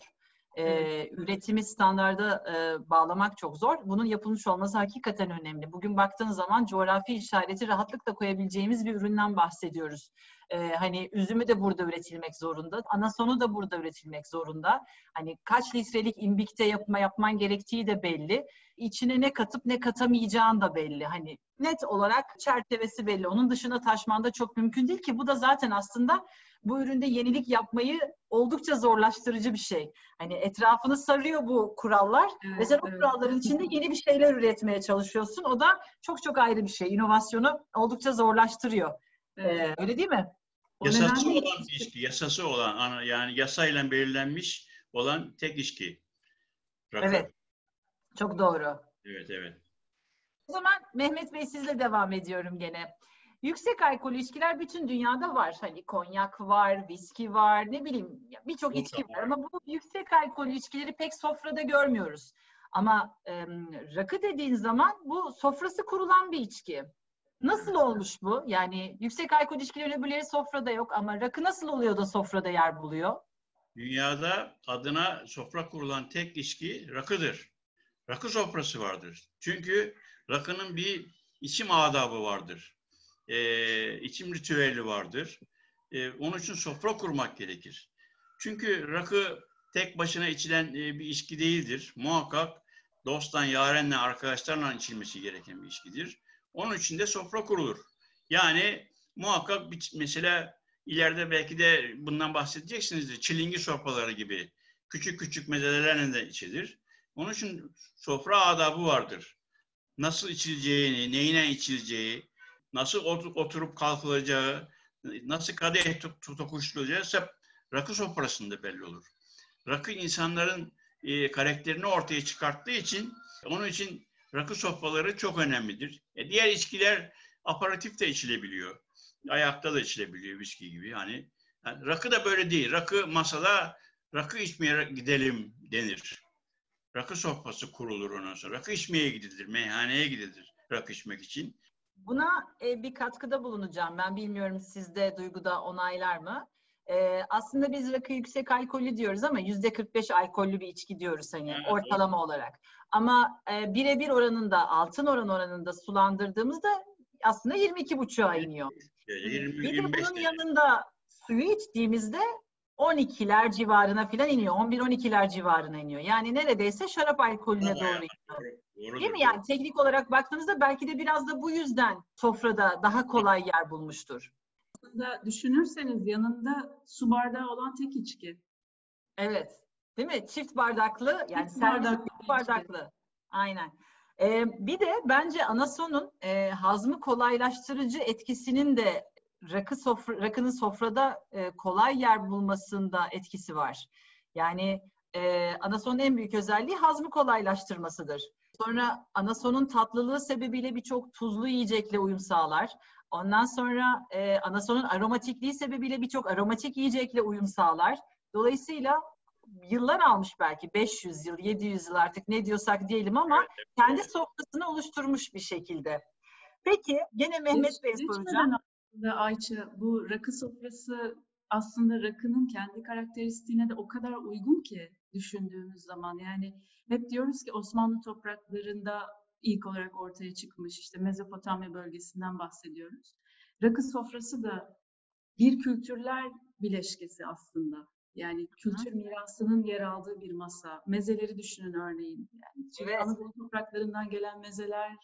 A: E,
C: Evet.
A: üretimi standarda e, bağlamak çok zor. Bunun yapılmış olması hakikaten önemli. Bugün baktığınız zaman coğrafi işareti rahatlıkla koyabileceğimiz bir üründen bahsediyoruz. E, hani üzümü de burada üretilmek zorunda, anasonu da burada üretilmek zorunda. Hani kaç litrelik imbikte yapma yapman gerektiği de belli. İçine ne katıp ne katamayacağın da belli. Hani net olarak çerçevesi belli. Onun dışına taşman da çok mümkün değil ki. Bu da zaten aslında bu üründe yenilik yapmayı oldukça zorlaştırıcı bir şey. Hani etrafını sarıyor bu kurallar
C: Evet,
A: ve sen o
C: evet.
A: kuralların içinde yeni bir şeyler üretmeye çalışıyorsun. O da çok çok ayrı bir şey. İnovasyonu oldukça zorlaştırıyor.
C: Evet.
A: Ee, öyle değil mi?
C: O
B: Yasası
C: nedenle-
B: olan bir içki, yasası olan yani yasayla belirlenmiş olan tek içki. Rakı.
A: Evet. Çok doğru.
B: Evet, evet.
A: O zaman Mehmet Bey sizle devam ediyorum gene. Yüksek alkol içkiler bütün dünyada var. Hani konyak var, viski var, ne bileyim birçok içki var. Ama bu yüksek alkol içkileri pek sofrada görmüyoruz. Ama e, rakı dediğin zaman bu sofrası kurulan bir içki. Nasıl olmuş bu? Yani yüksek alkol içkilerin öbürleri sofrada yok ama rakı nasıl oluyor da sofrada yer buluyor?
B: Dünyada adına sofra kurulan tek içki rakıdır. Rakı sofrası vardır. Çünkü rakının bir içim adabı vardır. Ee, içim ritüeli vardır. Ee, onun için sofra kurmak gerekir. Çünkü rakı tek başına içilen e, bir içki değildir. Muhakkak dosttan, yarenle, arkadaşlarla içilmesi gereken bir içkidir. Onun için de sofra kurulur. Yani muhakkak bir, mesela ileride belki de bundan bahsedeceksinizdir. Çilingi sofraları gibi küçük küçük mezelerle de içilir. Onun için sofra adabı vardır. Nasıl içileceğini, neyine içileceği, nasıl otur- oturup kalkılacağı, nasıl kadeh tokuşturacağı hep rakı sofrasında belli olur. Rakı insanların e, karakterini ortaya çıkarttığı için onun için rakı sofraları çok önemlidir. E, diğer içkiler aparatif de içilebiliyor. Ayakta da içilebiliyor viski gibi. Yani, yani rakı da böyle değil. Rakı masada rakı içmeye gidelim denir. Rakı sofrası kurulur ondan sonra. Rakı içmeye gidilir, meyhaneye gidilir rakı içmek için.
A: Buna e, bir katkıda bulunacağım. Ben bilmiyorum sizde Duygu'da onaylar mı? E, aslında biz rakı yüksek alkollü diyoruz ama yüzde 45 alkollü bir içki diyoruz hani
B: Evet,
A: ortalama olarak. Ama e, birebir oranında, altın oran oranında sulandırdığımızda aslında 22,5'a iniyor.
B: Yani 20,
A: Bir de
B: 25
A: bunun yanında suyu içtiğimizde 12'ler civarına falan iniyor. 11-12'ler civarına iniyor. Yani neredeyse şarap alkolüne doğru iniyor.
B: Doğru-.
A: Değil mi yani teknik olarak baktığınızda belki de biraz da bu yüzden sofrada daha kolay yer bulmuştur.
C: Aslında düşünürseniz yanında su bardağı olan tek içki.
A: Evet. Değil mi? Çift bardaklı yani
C: Çift bardaklı
A: çift bardaklı. Aynen. Ee, bir de bence anasonun e, hazmı kolaylaştırıcı etkisinin de rakı sofra, rakının sofrada e, kolay yer bulmasında etkisi var. Yani e, anasonun en büyük özelliği hazmı kolaylaştırmasıdır. Sonra anasonun tatlılığı sebebiyle birçok tuzlu yiyecekle uyum sağlar. Ondan sonra e, anasonun aromatikliği sebebiyle birçok aromatik yiyecekle uyum sağlar. Dolayısıyla yıllar almış belki 500 yıl, 700 yıl artık ne diyorsak diyelim ama kendi sofrasını oluşturmuş bir şekilde. Peki gene Mehmet
C: Geçmeden
A: soracağım.
C: aslında Ayça bu rakı sofrası aslında rakının kendi karakteristiğine de o kadar uygun ki düşündüğümüz zaman. Yani hep diyoruz ki Osmanlı topraklarında ilk olarak ortaya çıkmış. İşte Mezopotamya bölgesinden bahsediyoruz. Rakı sofrası da bir kültürler bileşkesi aslında. Yani kültür mirasının yer aldığı bir masa. Mezeleri düşünün örneğin. Yani evet. Anadolu topraklarından gelen mezeler,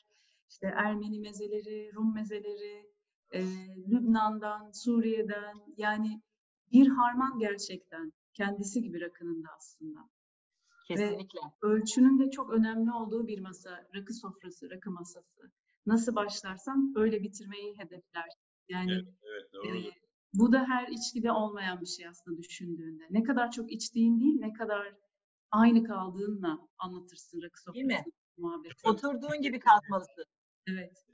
C: işte Ermeni mezeleri, Rum mezeleri, e, Lübnan'dan, Suriye'den yani bir harman gerçekten kendisi gibi rakının da aslında.
A: Kesinlikle.
C: Ve ölçünün de çok önemli olduğu bir masa, rakı sofrası, rakı masası. Nasıl başlarsan öyle bitirmeyi hedefler. Yani
B: evet, evet, doğru. E,
C: bu da her içkide olmayan bir şey aslında düşündüğünde. Ne kadar çok içtiğin değil, ne kadar aynı kaldığınla anlatırsın rakı sofrası.
A: Değil mi? Muhabbeti. Oturduğun gibi kalkmalısın.
C: Evet.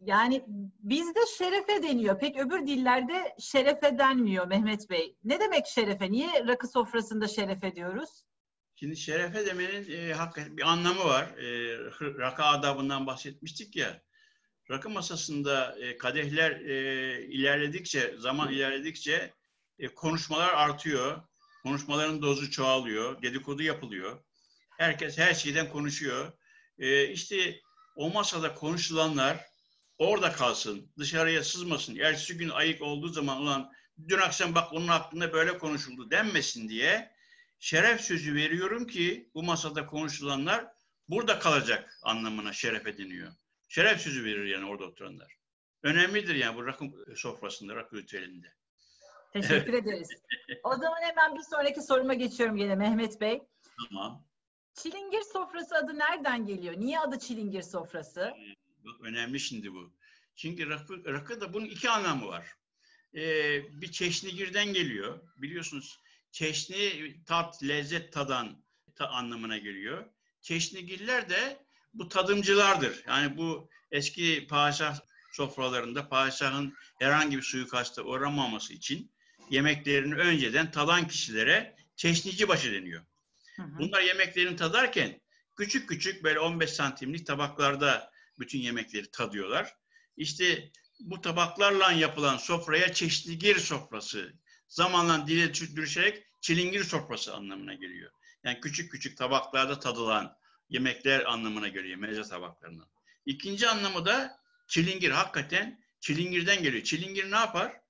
A: Yani bizde şerefe deniyor. Pek öbür dillerde şerefe denmiyor Mehmet Bey. Ne demek şerefe? Niye rakı sofrasında şerefe diyoruz?
B: Şimdi şerefe demenin e, hakikaten bir anlamı var. E, rakı adabından bahsetmiştik ya. Rakı masasında e, kadehler e, ilerledikçe, zaman ilerledikçe e, konuşmalar artıyor. Konuşmaların dozu çoğalıyor. Dedikodu yapılıyor. Herkes her şeyden konuşuyor. E, işte o masada konuşulanlar orada kalsın, dışarıya sızmasın. Ertesi gün ayık olduğu zaman ulan dün akşam bak onun hakkında böyle konuşuldu denmesin diye şeref sözü veriyorum ki bu masada konuşulanlar burada kalacak anlamına şeref ediniyor. Şeref sözü verir yani orada oturanlar. Önemlidir yani bu rakı sofrasında, rakı ritüelinde.
A: Teşekkür ederiz. O zaman hemen bir sonraki soruma geçiyorum yine Mehmet Bey.
B: Tamam.
A: Çilingir sofrası adı nereden geliyor? Niye adı çilingir sofrası?
B: önemli şimdi bu. Çünkü rakı, rakı da bunun iki anlamı var. Ee, bir çeşnigirden geliyor. Biliyorsunuz çeşni tat, lezzet tadan ta anlamına geliyor. Çeşnigiller de bu tadımcılardır. Yani bu eski padişah sofralarında padişahın herhangi bir suikasta uğramaması için yemeklerini önceden tadan kişilere çeşnici başı deniyor. Hı hı. Bunlar yemeklerini tadarken küçük küçük böyle 15 santimlik tabaklarda bütün yemekleri tadıyorlar. İşte bu tabaklarla yapılan sofraya çeşnigir sofrası zamanla dile düşerek çilingir sofrası anlamına geliyor. Yani küçük küçük tabaklarda tadılan yemekler anlamına geliyor meze tabaklarından. İkinci anlamı da çilingir. Hakikaten çilingirden geliyor. Çilingir ne yapar?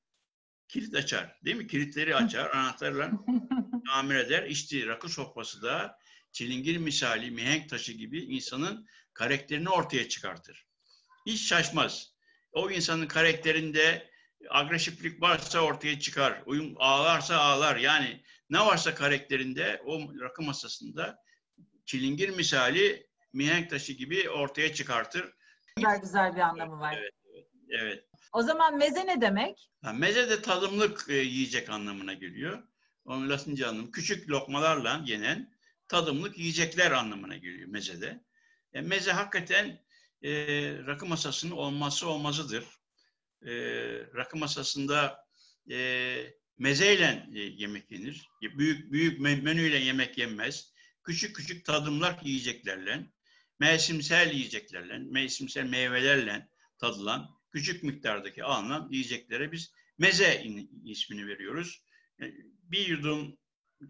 B: Kilit açar. Değil mi? Kilitleri açar. Anahtarla tamir eder. İşte rakı sofrası da çilingir misali mihenk taşı gibi insanın karakterini ortaya çıkartır. Hiç şaşmaz. O insanın karakterinde agresiflik varsa ortaya çıkar. Uyum ağlarsa ağlar. Yani ne varsa karakterinde o rakı masasında çilingir misali mihenk taşı gibi ortaya çıkartır.
A: Güzel güzel bir anlamı var.
B: Evet, evet. evet.
A: O zaman meze ne demek?
B: Ha, meze de tadımlık e, yiyecek anlamına geliyor. Onun Latince anlamı küçük lokmalarla yenen tadımlık yiyecekler anlamına geliyor mezede. E, meze hakikaten e, rakı masasının olması olmazıdır. E, rakı masasında e, mezeyle e, yemek yenir. Büyük büyük menüyle yemek yenmez küçük küçük tadımlar yiyeceklerle, mevsimsel yiyeceklerle, mevsimsel meyvelerle tadılan küçük miktardaki alınan yiyeceklere biz meze ismini veriyoruz. E, bir yudum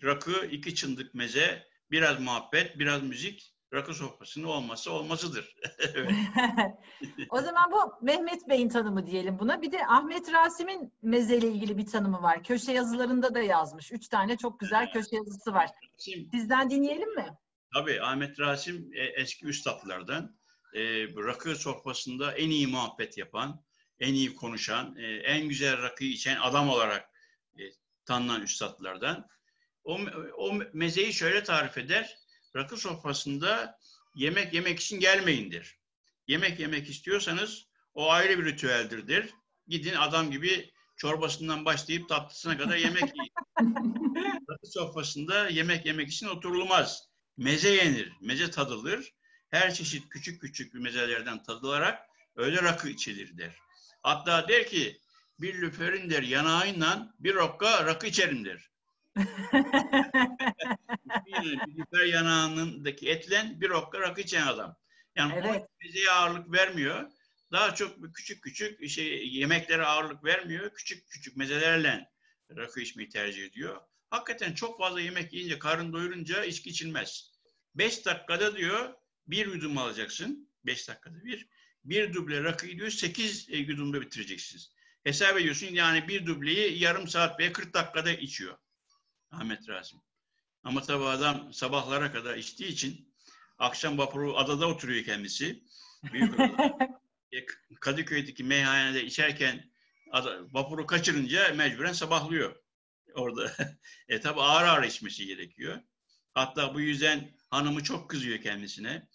B: rakı, iki çındık meze, biraz muhabbet, biraz müzik rakı sofrasının olması olmazıdır.
A: o zaman bu Mehmet Bey'in tanımı diyelim buna. Bir de Ahmet Rasim'in mezeyle ilgili bir tanımı var. Köşe yazılarında da yazmış. Üç tane çok güzel köşe yazısı var. Rasim, Sizden dinleyelim mi?
B: Tabii Ahmet Rasim e, eski üstadlardan. E, rakı sofrasında en iyi muhabbet yapan, en iyi konuşan, e, en güzel rakı içen adam olarak e, tanınan üstadlardan. O, o mezeyi şöyle tarif eder rakı sofrasında yemek yemek için gelmeyindir. Yemek yemek istiyorsanız o ayrı bir ritüeldir. Gidin adam gibi çorbasından başlayıp tatlısına kadar yemek yiyin. rakı sofrasında yemek yemek için oturulmaz. Meze yenir, meze tadılır. Her çeşit küçük küçük bir mezelerden tadılarak öyle rakı içilir der. Hatta der ki bir lüferin der yanağıyla bir rokka rakı içerim der. Biber yanağındaki etlen bir okka rakı içen adam. Yani evet. bize ağırlık vermiyor. Daha çok küçük küçük şey yemeklere ağırlık vermiyor. Küçük küçük mezelerle rakı içmeyi tercih ediyor. Hakikaten çok fazla yemek yiyince, karın doyurunca içki içilmez. Beş dakikada diyor bir yudum alacaksın. 5 dakikada bir. Bir duble rakıyı diyor 8 e, yudumda bitireceksiniz. Hesap ediyorsun yani bir dubleyi yarım saat veya 40 dakikada içiyor Ahmet Rasim. Ama tabii adam sabahlara kadar içtiği için akşam vapuru adada oturuyor kendisi. Büyük e, Kadıköy'deki meyhanede içerken vapuru kaçırınca mecburen sabahlıyor orada. e tabi ağır ağır içmesi gerekiyor. Hatta bu yüzden hanımı çok kızıyor kendisine.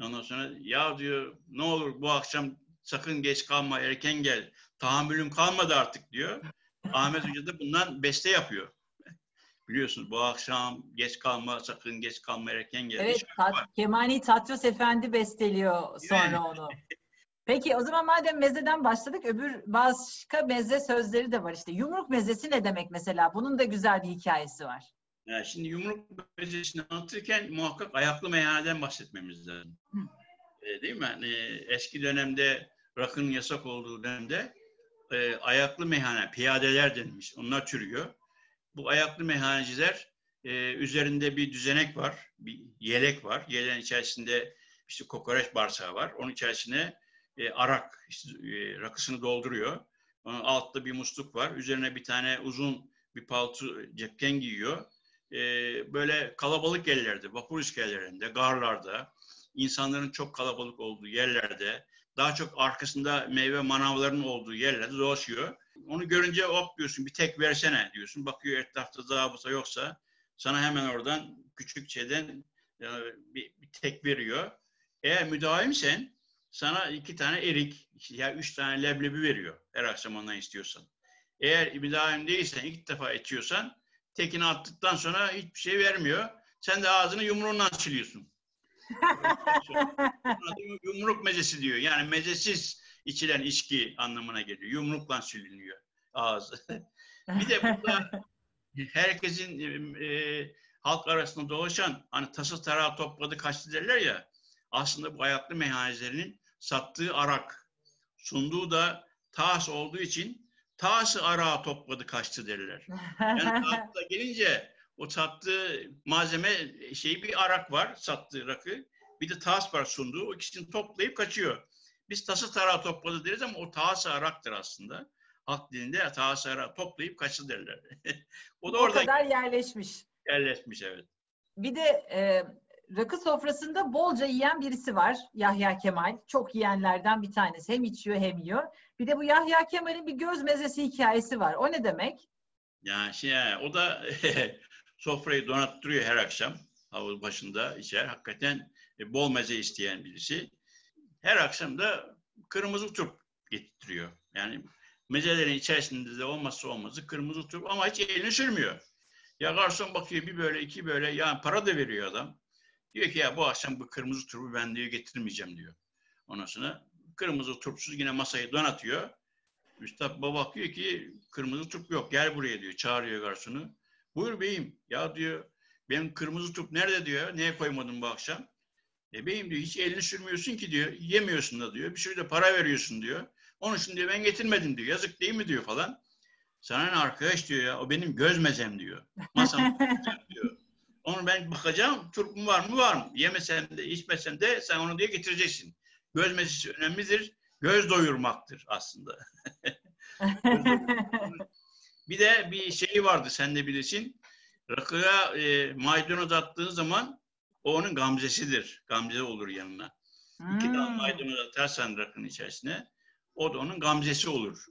B: Ondan sonra ya diyor ne olur bu akşam sakın geç kalma erken gel. Tahammülüm kalmadı artık diyor. Ahmet Hoca da bundan beste yapıyor. Biliyorsunuz bu akşam geç kalma sakın geç kalma erken gel.
A: Evet tat, Kemani Tatros Efendi besteliyor sonra
B: Yani.
A: onu. Peki o zaman madem mezeden başladık öbür başka meze sözleri de var işte. Yumruk mezesi ne demek mesela? Bunun da güzel bir hikayesi var.
B: Ya şimdi yumruk mezesini anlatırken muhakkak ayaklı meyhaneden bahsetmemiz lazım. E, değil mi? Yani eski dönemde rakının yasak olduğu dönemde e, ayaklı meyhane, piyadeler denilmiş. Onlar çürüyor. Bu ayaklı meyhaneciler e, üzerinde bir düzenek var, bir yelek var. Yeleğin içerisinde işte kokoreç bağırsağı var. Onun içerisine e, arak, işte, e, rakısını dolduruyor. Onun altta bir musluk var. Üzerine bir tane uzun bir palto cepken giyiyor. E, böyle kalabalık yerlerde, vapur iskelelerinde, garlarda, insanların çok kalabalık olduğu yerlerde, daha çok arkasında meyve manavlarının olduğu yerlerde dolaşıyor. Onu görünce hop diyorsun bir tek versene diyorsun. Bakıyor etrafta zabıta yoksa sana hemen oradan küçük şeyden yani bir, bir tek veriyor. Eğer müdavimsen sana iki tane erik ya üç tane leblebi veriyor her akşam ondan istiyorsan. Eğer müdavim değilsen ilk defa içiyorsan tekini attıktan sonra hiçbir şey vermiyor. Sen de ağzını yumruğundan siliyorsun. Yumruk mezesi diyor. Yani mezesiz içilen içki anlamına geliyor. Yumrukla siliniyor ağzı. bir de burada herkesin e, halk arasında dolaşan hani tası tarağı topladı kaçtı derler ya aslında bu ayaklı meyhanecilerinin sattığı arak sunduğu da tas olduğu için tası arağı topladı kaçtı derler. Yani tasla gelince o sattığı malzeme şeyi bir arak var sattığı rakı. Bir de tas var sunduğu. O ikisini toplayıp kaçıyor. Biz tası tarağı topladı deriz ama o tası araktır aslında. Halk dilinde tası arağı toplayıp kaçtı derler.
A: o da o orada kadar yerleşmiş.
B: Yerleşmiş evet.
A: Bir de e, rakı sofrasında bolca yiyen birisi var. Yahya Kemal. Çok yiyenlerden bir tanesi. Hem içiyor hem yiyor. Bir de bu Yahya Kemal'in bir göz mezesi hikayesi var. O ne demek?
B: Yani şey, o da sofrayı donattırıyor her akşam. Havuz başında içer. Hakikaten e, bol meze isteyen birisi. Her akşam da kırmızı turp getiriyor. Yani mezelerin içerisinde de olmazsa olmazı kırmızı turp ama hiç elini sürmüyor. Ya garson bakıyor bir böyle iki böyle yani para da veriyor adam. Diyor ki ya bu akşam bu kırmızı turpu ben diyor getirmeyeceğim diyor. Ondan sonra kırmızı turpsuz yine masayı donatıyor. Üstad baba bakıyor ki kırmızı turp yok gel buraya diyor çağırıyor garsonu. Buyur beyim ya diyor benim kırmızı turp nerede diyor neye koymadın bu akşam? E beyim diyor hiç elini sürmüyorsun ki diyor yemiyorsun da diyor bir sürü de para veriyorsun diyor. Onun için diyor ben getirmedim diyor yazık değil mi diyor falan. Sana ne arkadaş diyor ya o benim göz mezem diyor. Masam diyor. Onu ben bakacağım turpum var mı var mı? Yemesen de içmesen de sen onu diye getireceksin. Göz mezesi önemlidir. Göz doyurmaktır aslında. bir de bir şey vardı sen de bilirsin. Rakıya e, maydanoz attığın zaman o onun gamzesidir. Gamze olur yanına. Hmm. İki dal maydanoz atarsan rakının içerisine o da onun gamzesi olur.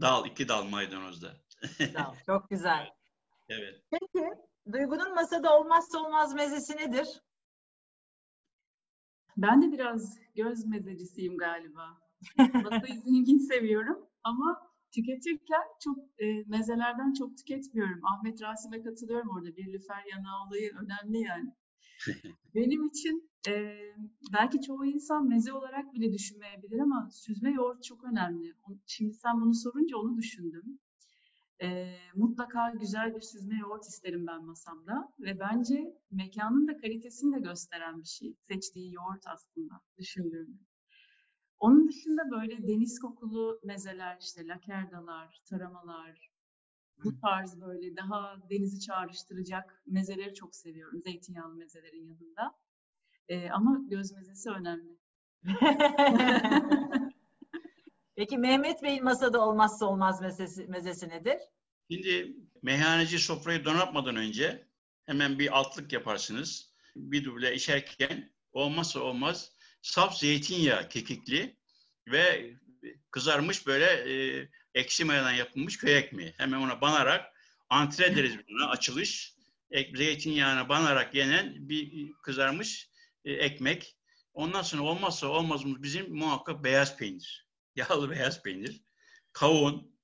B: Dal, iki dal maydanozda.
A: Dal, çok güzel.
B: Evet.
A: Peki, Duygu'nun masada olmazsa olmaz mezesi nedir?
C: Ben de biraz göz mezecisiyim galiba. Masayı zengin seviyorum ama tüketirken çok e, mezelerden çok tüketmiyorum. Ahmet Rasim'e katılıyorum orada. Bir lüfer yanağı olayı önemli yani. Benim için e, belki çoğu insan meze olarak bile düşünmeyebilir ama süzme yoğurt çok önemli. Şimdi sen bunu sorunca onu düşündüm. E, mutlaka güzel bir süzme yoğurt isterim ben masamda ve bence mekanın da kalitesini de gösteren bir şey. Seçtiği yoğurt aslında düşündüğümde. Onun dışında böyle deniz kokulu mezeler, işte lakerdalar, taramalar, bu tarz böyle daha denizi çağrıştıracak mezeleri çok seviyorum. Zeytinyağlı mezelerin yanında. E, ama göz mezesi önemli.
A: Peki Mehmet Bey'in masada olmazsa olmaz mezesi, mezesi nedir?
B: Şimdi meyhaneci sofrayı donatmadan önce hemen bir altlık yaparsınız. Bir duble içerken olmazsa olmaz saf zeytinyağı kekikli ve kızarmış böyle e, ekşi mayadan yapılmış köy ekmeği. Hemen ona banarak antre deriz buna açılış. Ek, zeytinyağına banarak yenen bir kızarmış e, ekmek. Ondan sonra olmazsa olmazımız bizim muhakkak beyaz peynir. Yağlı beyaz peynir. Kavun.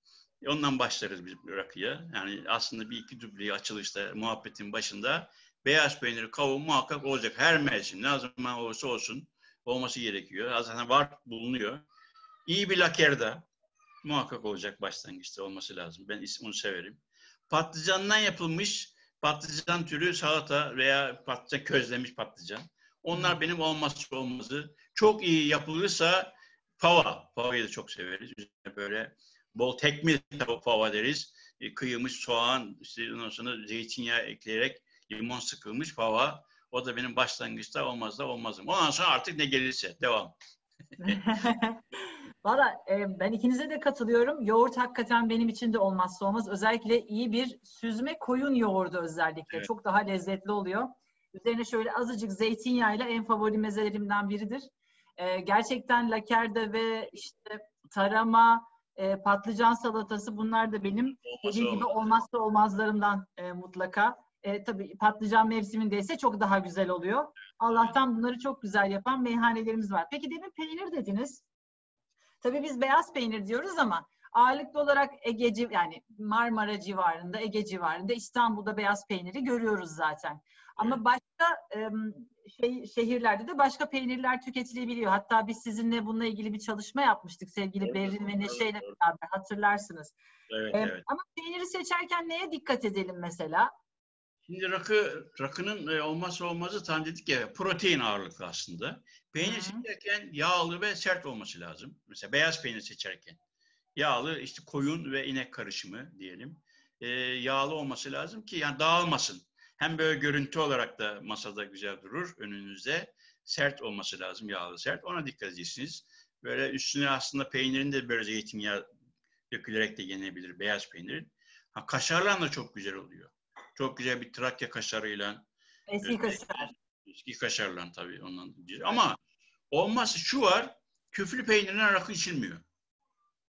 B: Ondan başlarız biz rakıya. Yani aslında bir iki dubleyi açılışta muhabbetin başında beyaz peynir, kavun muhakkak olacak. Her mevsim ne zaman olursa olsun olması gerekiyor. Zaten var bulunuyor. İyi bir lakerda muhakkak olacak başlangıçta olması lazım. Ben onu severim. Patlıcandan yapılmış patlıcan türü salata veya patlıcan közlemiş patlıcan. Onlar benim olmazsa olmazı. Çok iyi yapılırsa fava. Fava'yı da çok severiz. Üzerine böyle bol tekmil fava deriz. E, kıyılmış soğan, işte ondan sonra zeytinyağı ekleyerek limon sıkılmış fava. O da benim başlangıçta olmaz da olmazım. Ondan sonra artık ne gelirse devam.
A: Valla e, ben ikinize de katılıyorum. Yoğurt hakikaten benim için de olmazsa olmaz. Özellikle iyi bir süzme koyun yoğurdu özellikle.
B: Evet.
A: Çok daha lezzetli oluyor. Üzerine şöyle azıcık zeytinyağıyla en favori mezelerimden biridir. E, gerçekten lakerde ve işte tarama, e, patlıcan salatası bunlar da benim
B: Olmazsa
A: dediğim gibi
B: olmaz.
A: olmazsa olmazlarımdan e, mutlaka. E, tabii patlıcan mevsimindeyse çok daha güzel oluyor. Allah'tan bunları çok güzel yapan meyhanelerimiz var. Peki demin peynir dediniz. Tabii biz beyaz peynir diyoruz ama ağırlıklı olarak Ege yani Marmara civarında, Ege civarında İstanbul'da beyaz peyniri görüyoruz zaten. Ama başka şey şehirlerde de başka peynirler tüketilebiliyor. Hatta biz sizinle bununla ilgili bir çalışma yapmıştık sevgili
B: Doğru,
A: Berrin ve Neşe ile beraber hatırlarsınız.
B: Evet,
A: Em,
B: evet.
A: Ama peyniri seçerken neye dikkat edelim mesela?
B: Şimdi rakı, rakının e, olmazsa olmazı tam dedik ya protein ağırlıklı aslında. Peynir
A: Hı hı.
B: seçerken yağlı ve sert olması lazım. Mesela beyaz peynir seçerken. Yağlı işte koyun ve inek karışımı diyelim. E, yağlı olması lazım ki yani dağılmasın. Hem böyle görüntü olarak da masada güzel durur önünüzde. Sert olması lazım yağlı sert. Ona dikkat edeceksiniz. Böyle üstüne aslında peynirin de böyle zeytinyağı dökülerek de yenebilir beyaz peynirin. Ha, kaşarla da çok güzel oluyor. Çok güzel bir Trakya kaşarıyla,
A: Eski
B: Evet.
A: kaşar.
B: eski kaşarla tabii ondan. Ama olmazsa şu var, küflü peynirine rakı içilmiyor.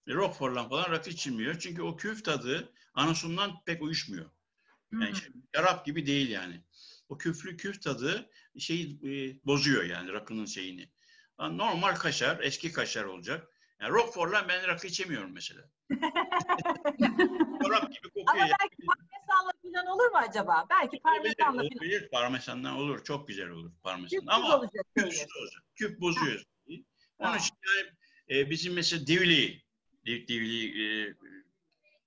B: E, Roquefort'la falan rakı içilmiyor. Çünkü o küf tadı anasundan pek uyuşmuyor. Yani
A: Hmm.
B: şey, şarap gibi değil yani. O küflü küf tadı şeyi e, bozuyor yani rakının şeyini. Ha, Normal kaşar, eski kaşar olacak. Yani Roquefort'la ben rakı içemiyorum mesela. Şarap gibi kokuyor.
A: Ama
B: yani.
A: Parmesanla falan olur mu acaba? Belki parmesanla
B: Olabilir,
A: falan.
B: olabilir. Parmesandan olur. Çok güzel olur parmesan.
A: Küp
B: Ama
A: olacak
B: küpsüz olacak. Küp bozuyor. Onun için yani, e, bizim mesela divli, div- divli e,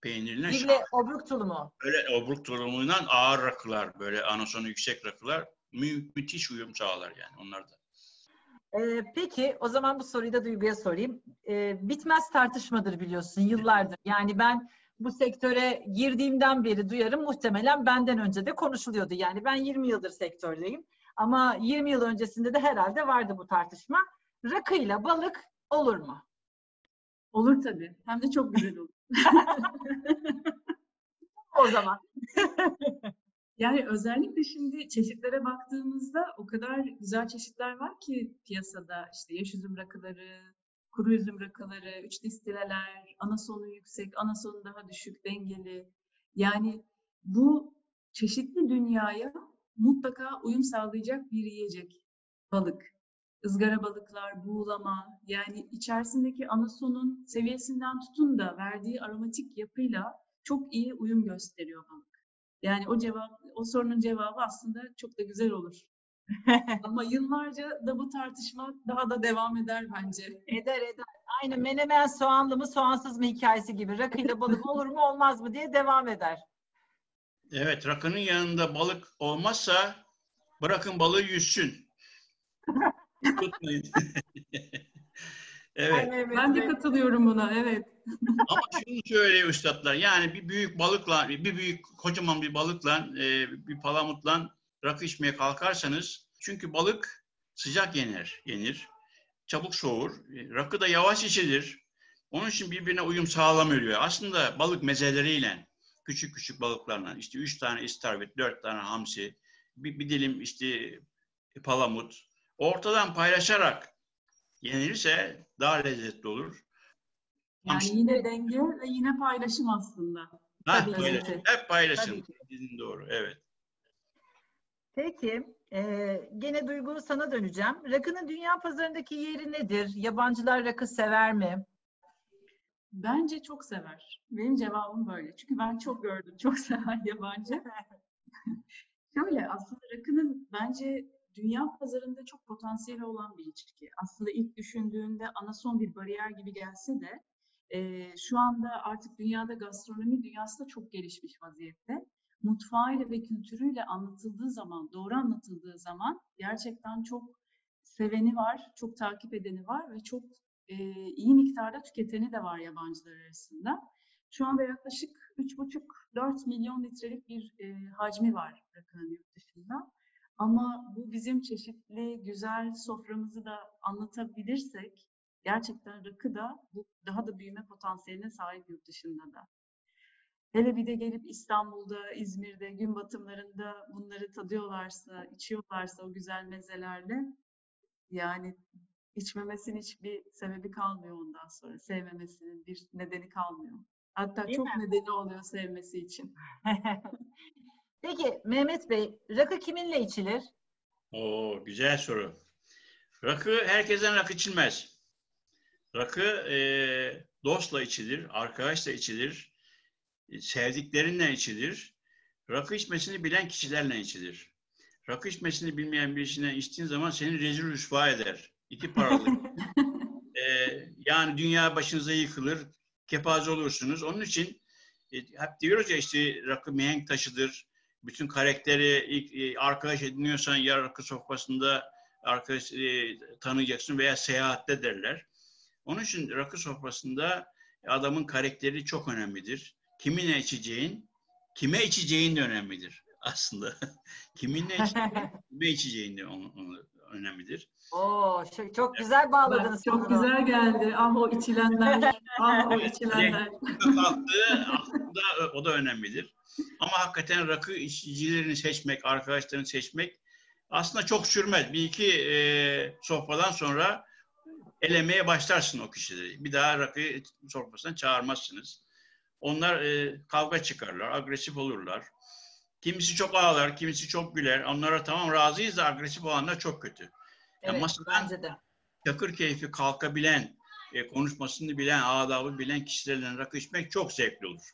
B: peynirine şu-
A: Divle obruk tulumu.
B: böyle obruk durumundan ağır rakılar, böyle anasonu yüksek rakılar mü- müthiş uyum sağlar yani onlar da.
A: Ee, peki o zaman bu soruyu da Duygu'ya sorayım. Ee, bitmez tartışmadır biliyorsun yıllardır. Yani ben bu sektöre girdiğimden beri duyarım muhtemelen benden önce de konuşuluyordu. Yani ben 20 yıldır sektördeyim. Ama 20 yıl öncesinde de herhalde vardı bu tartışma. Rakıyla balık olur mu?
C: Olur tabii. Hem de çok güzel olur.
A: O zaman.
C: Yani özellikle şimdi çeşitlere baktığımızda o kadar güzel çeşitler var ki piyasada işte yaş üzüm rakıları, kuru üzüm rakıları, üç distileler, ana sonu yüksek, ana sonu daha düşük, dengeli. Yani bu çeşitli dünyaya mutlaka uyum sağlayacak bir yiyecek. Balık, ızgara balıklar, buğulama yani içerisindeki ana sonun seviyesinden tutun da verdiği aromatik yapıyla çok iyi uyum gösteriyor balık. Yani o cevap, o sorunun cevabı aslında çok da güzel olur. Ama yıllarca da bu tartışma daha da devam eder bence.
A: Eder eder. Aynı menemen soğanlı mı soğansız mı hikayesi gibi. Rakıyla balık olur mu olmaz mı diye devam eder.
B: Evet, rakının yanında balık olmazsa bırakın balığı yüzsün. Tutmayın. evet.
A: Mehmet
C: Ben de katılıyorum buna, evet.
B: Ama şunu söylüyor üstadlar. Yani bir büyük balıkla, bir büyük kocaman bir balıkla, e, bir palamutla rakı içmeye kalkarsanız çünkü balık sıcak yenir, yenir. Çabuk soğur. E, Rakı da yavaş içilir. Onun için birbirine uyum sağlamıyor. Aslında balık mezeleriyle, küçük küçük balıklarla, işte üç tane istavrit, dört tane hamsi, bir, bir dilim işte palamut, ortadan paylaşarak yenilirse daha lezzetli olur.
C: Yani
B: Hamsi-
C: yine denge ve yine paylaşım aslında.
B: Ha, paylaşım. Hep paylaşım. Dediğin doğru, evet.
A: Peki, e, gene Duygu sana döneceğim. Rakının dünya pazarındaki yeri nedir? Yabancılar rakı sever mi?
C: Bence çok sever. Benim cevabım böyle. Çünkü ben çok gördüm. Çok sever yabancı. Şöyle aslında rakının bence dünya pazarında çok potansiyeli olan bir içki. Aslında ilk düşündüğünde anason bir bariyer gibi gelse de e, şu anda artık dünyada gastronomi dünyası da çok gelişmiş vaziyette. Mutfağıyla ve kültürüyle anlatıldığı zaman, doğru anlatıldığı zaman gerçekten çok seveni var, çok takip edeni var ve çok e, iyi miktarda tüketeni de var yabancılar arasında. Şu anda yaklaşık 3,5-4 milyon litrelik bir e, hacmi var rakının yurt dışında. Ama bu bizim çeşitli güzel soframızı da anlatabilirsek gerçekten rakı da bu daha da büyüme potansiyeline sahip yurt dışında da. Hele bir de gelip İstanbul'da, İzmir'de, gün batımlarında bunları tadıyorlarsa, içiyorlarsa o güzel mezelerle yani içmemesinin hiçbir sebebi kalmıyor ondan sonra. Sevmemesinin bir nedeni kalmıyor. Hatta
A: Değil
C: çok
A: mi?
C: nedeni oluyor sevmesi için.
A: Peki Mehmet Bey, rakı kiminle içilir?
B: Oo, güzel soru. Rakı herkesten rakı içilmez. Rakı e, dostla içilir, arkadaşla içilir, sevdiklerinle içilir. Rakı içmesini bilen kişilerle içilir. Rakı içmesini bilmeyen birisine içtiğin zaman seni rezil rüsva eder. İki paralık. E, yani dünya başınıza yıkılır, kepaze olursunuz. Onun için e, hep diyoruz ya işte rakı mihenk taşıdır. Bütün karakteri ilk, e, arkadaş ediniyorsan ya rakı sofrasında arkadaş e, tanıyacaksın veya seyahatte derler. Onun için rakı sofrasında adamın karakteri çok önemlidir. Kiminle içeceğin, kime içeceğin de önemlidir aslında. Kiminle içeceğin, kime içeceğin de onu, onu önemlidir.
A: Oo, çok güzel bağladınız.
C: Çok
A: konuyu.
C: güzel geldi. Ah o içilenler. Ah o içilenler.
B: aslında o da önemlidir. Ama hakikaten rakı içicilerini seçmek, arkadaşlarını seçmek aslında çok sürmez. Bir iki e, sofradan sonra elemeye başlarsın o kişileri. Bir daha rakı sofrasına çağırmazsınız. Onlar e, kavga çıkarlar, agresif olurlar. Kimisi çok ağlar, kimisi çok güler. Onlara tamam razıyız da agresif olanlar çok kötü.
A: Evet,
B: masadan-
A: bence de.
B: Çakır keyfi kalkabilen, e, konuşmasını bilen, adabı bilen kişilerle rakı içmek çok zevkli olur.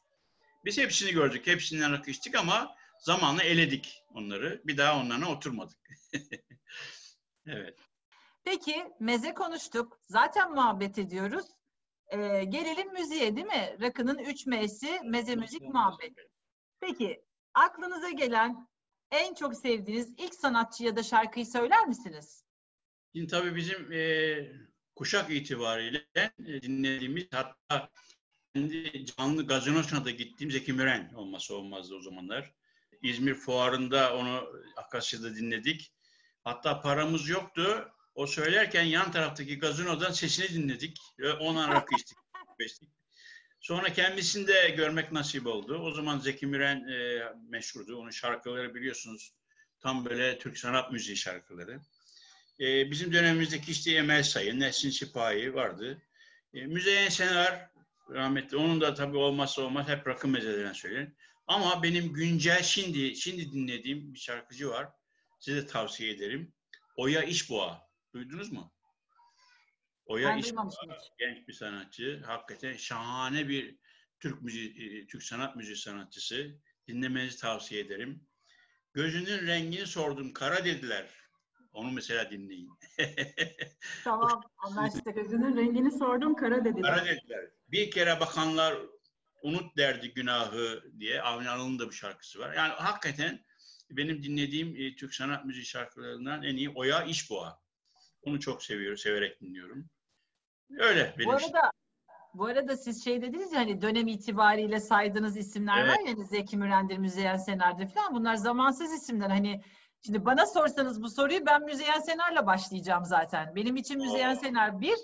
B: Biz hepsini gördük, hepsinden rakı içtik ama zamanla eledik onları. Bir daha onlarla oturmadık. evet.
A: Peki meze konuştuk. Zaten muhabbet ediyoruz. Ee, gelelim müziğe değil mi? Rakının 3 M'si meze müzik muhabbet. Peki aklınıza gelen en çok sevdiğiniz ilk sanatçı ya da şarkıyı söyler misiniz?
B: Şimdi tabii bizim e, kuşak itibariyle e, dinlediğimiz hatta kendi canlı gazinosuna da gittiğim Zeki Müren olması olmazdı o zamanlar. İzmir Fuarı'nda onu Akasya'da dinledik. Hatta paramız yoktu. O söylerken yan taraftaki gazinodan sesini dinledik. Ve Ona rakı içtik. Sonra kendisini de görmek nasip oldu. O zaman Zeki Müren e, meşhurdu. Onun şarkıları biliyorsunuz tam böyle Türk sanat müziği şarkıları. E, bizim dönemimizdeki işte Emel Sayın, Nesin Sipahi vardı. E, Müzeyyen Senar rahmetli. Onun da tabii olmazsa olmaz hep rakı mezelerinden söylerim. Ama benim güncel şimdi şimdi dinlediğim bir şarkıcı var. Size tavsiye ederim. Oya İşboğa. Duydunuz mu? Oya
A: hiç.
B: genç bir sanatçı. Hakikaten şahane bir Türk müziği, e, Türk sanat müziği sanatçısı. Dinlemenizi tavsiye ederim. Gözünün rengini sordum. Kara dediler. Onu mesela dinleyin.
A: Tamam anlaştık.
C: Gözünün rengini sordum kara dediler.
B: Kara dediler. Bir kere bakanlar unut derdi günahı diye Avni Anıl'ın da bir şarkısı var. Yani hakikaten benim dinlediğim e, Türk sanat müziği şarkılarından en iyi Oya İşboğa. Onu çok seviyorum, severek dinliyorum. Öyle benim
A: Bu arada bu arada siz şey dediniz ya hani dönem itibariyle saydığınız isimler
B: Evet.
A: var ya hani Zeki Müren'dir, Müzeyyen Senar'dır falan. Bunlar zamansız isimler. Hani Şimdi bana sorsanız bu soruyu ben Müzeyyen Senar'la başlayacağım zaten. Benim için Müzeyyen. Senar bir,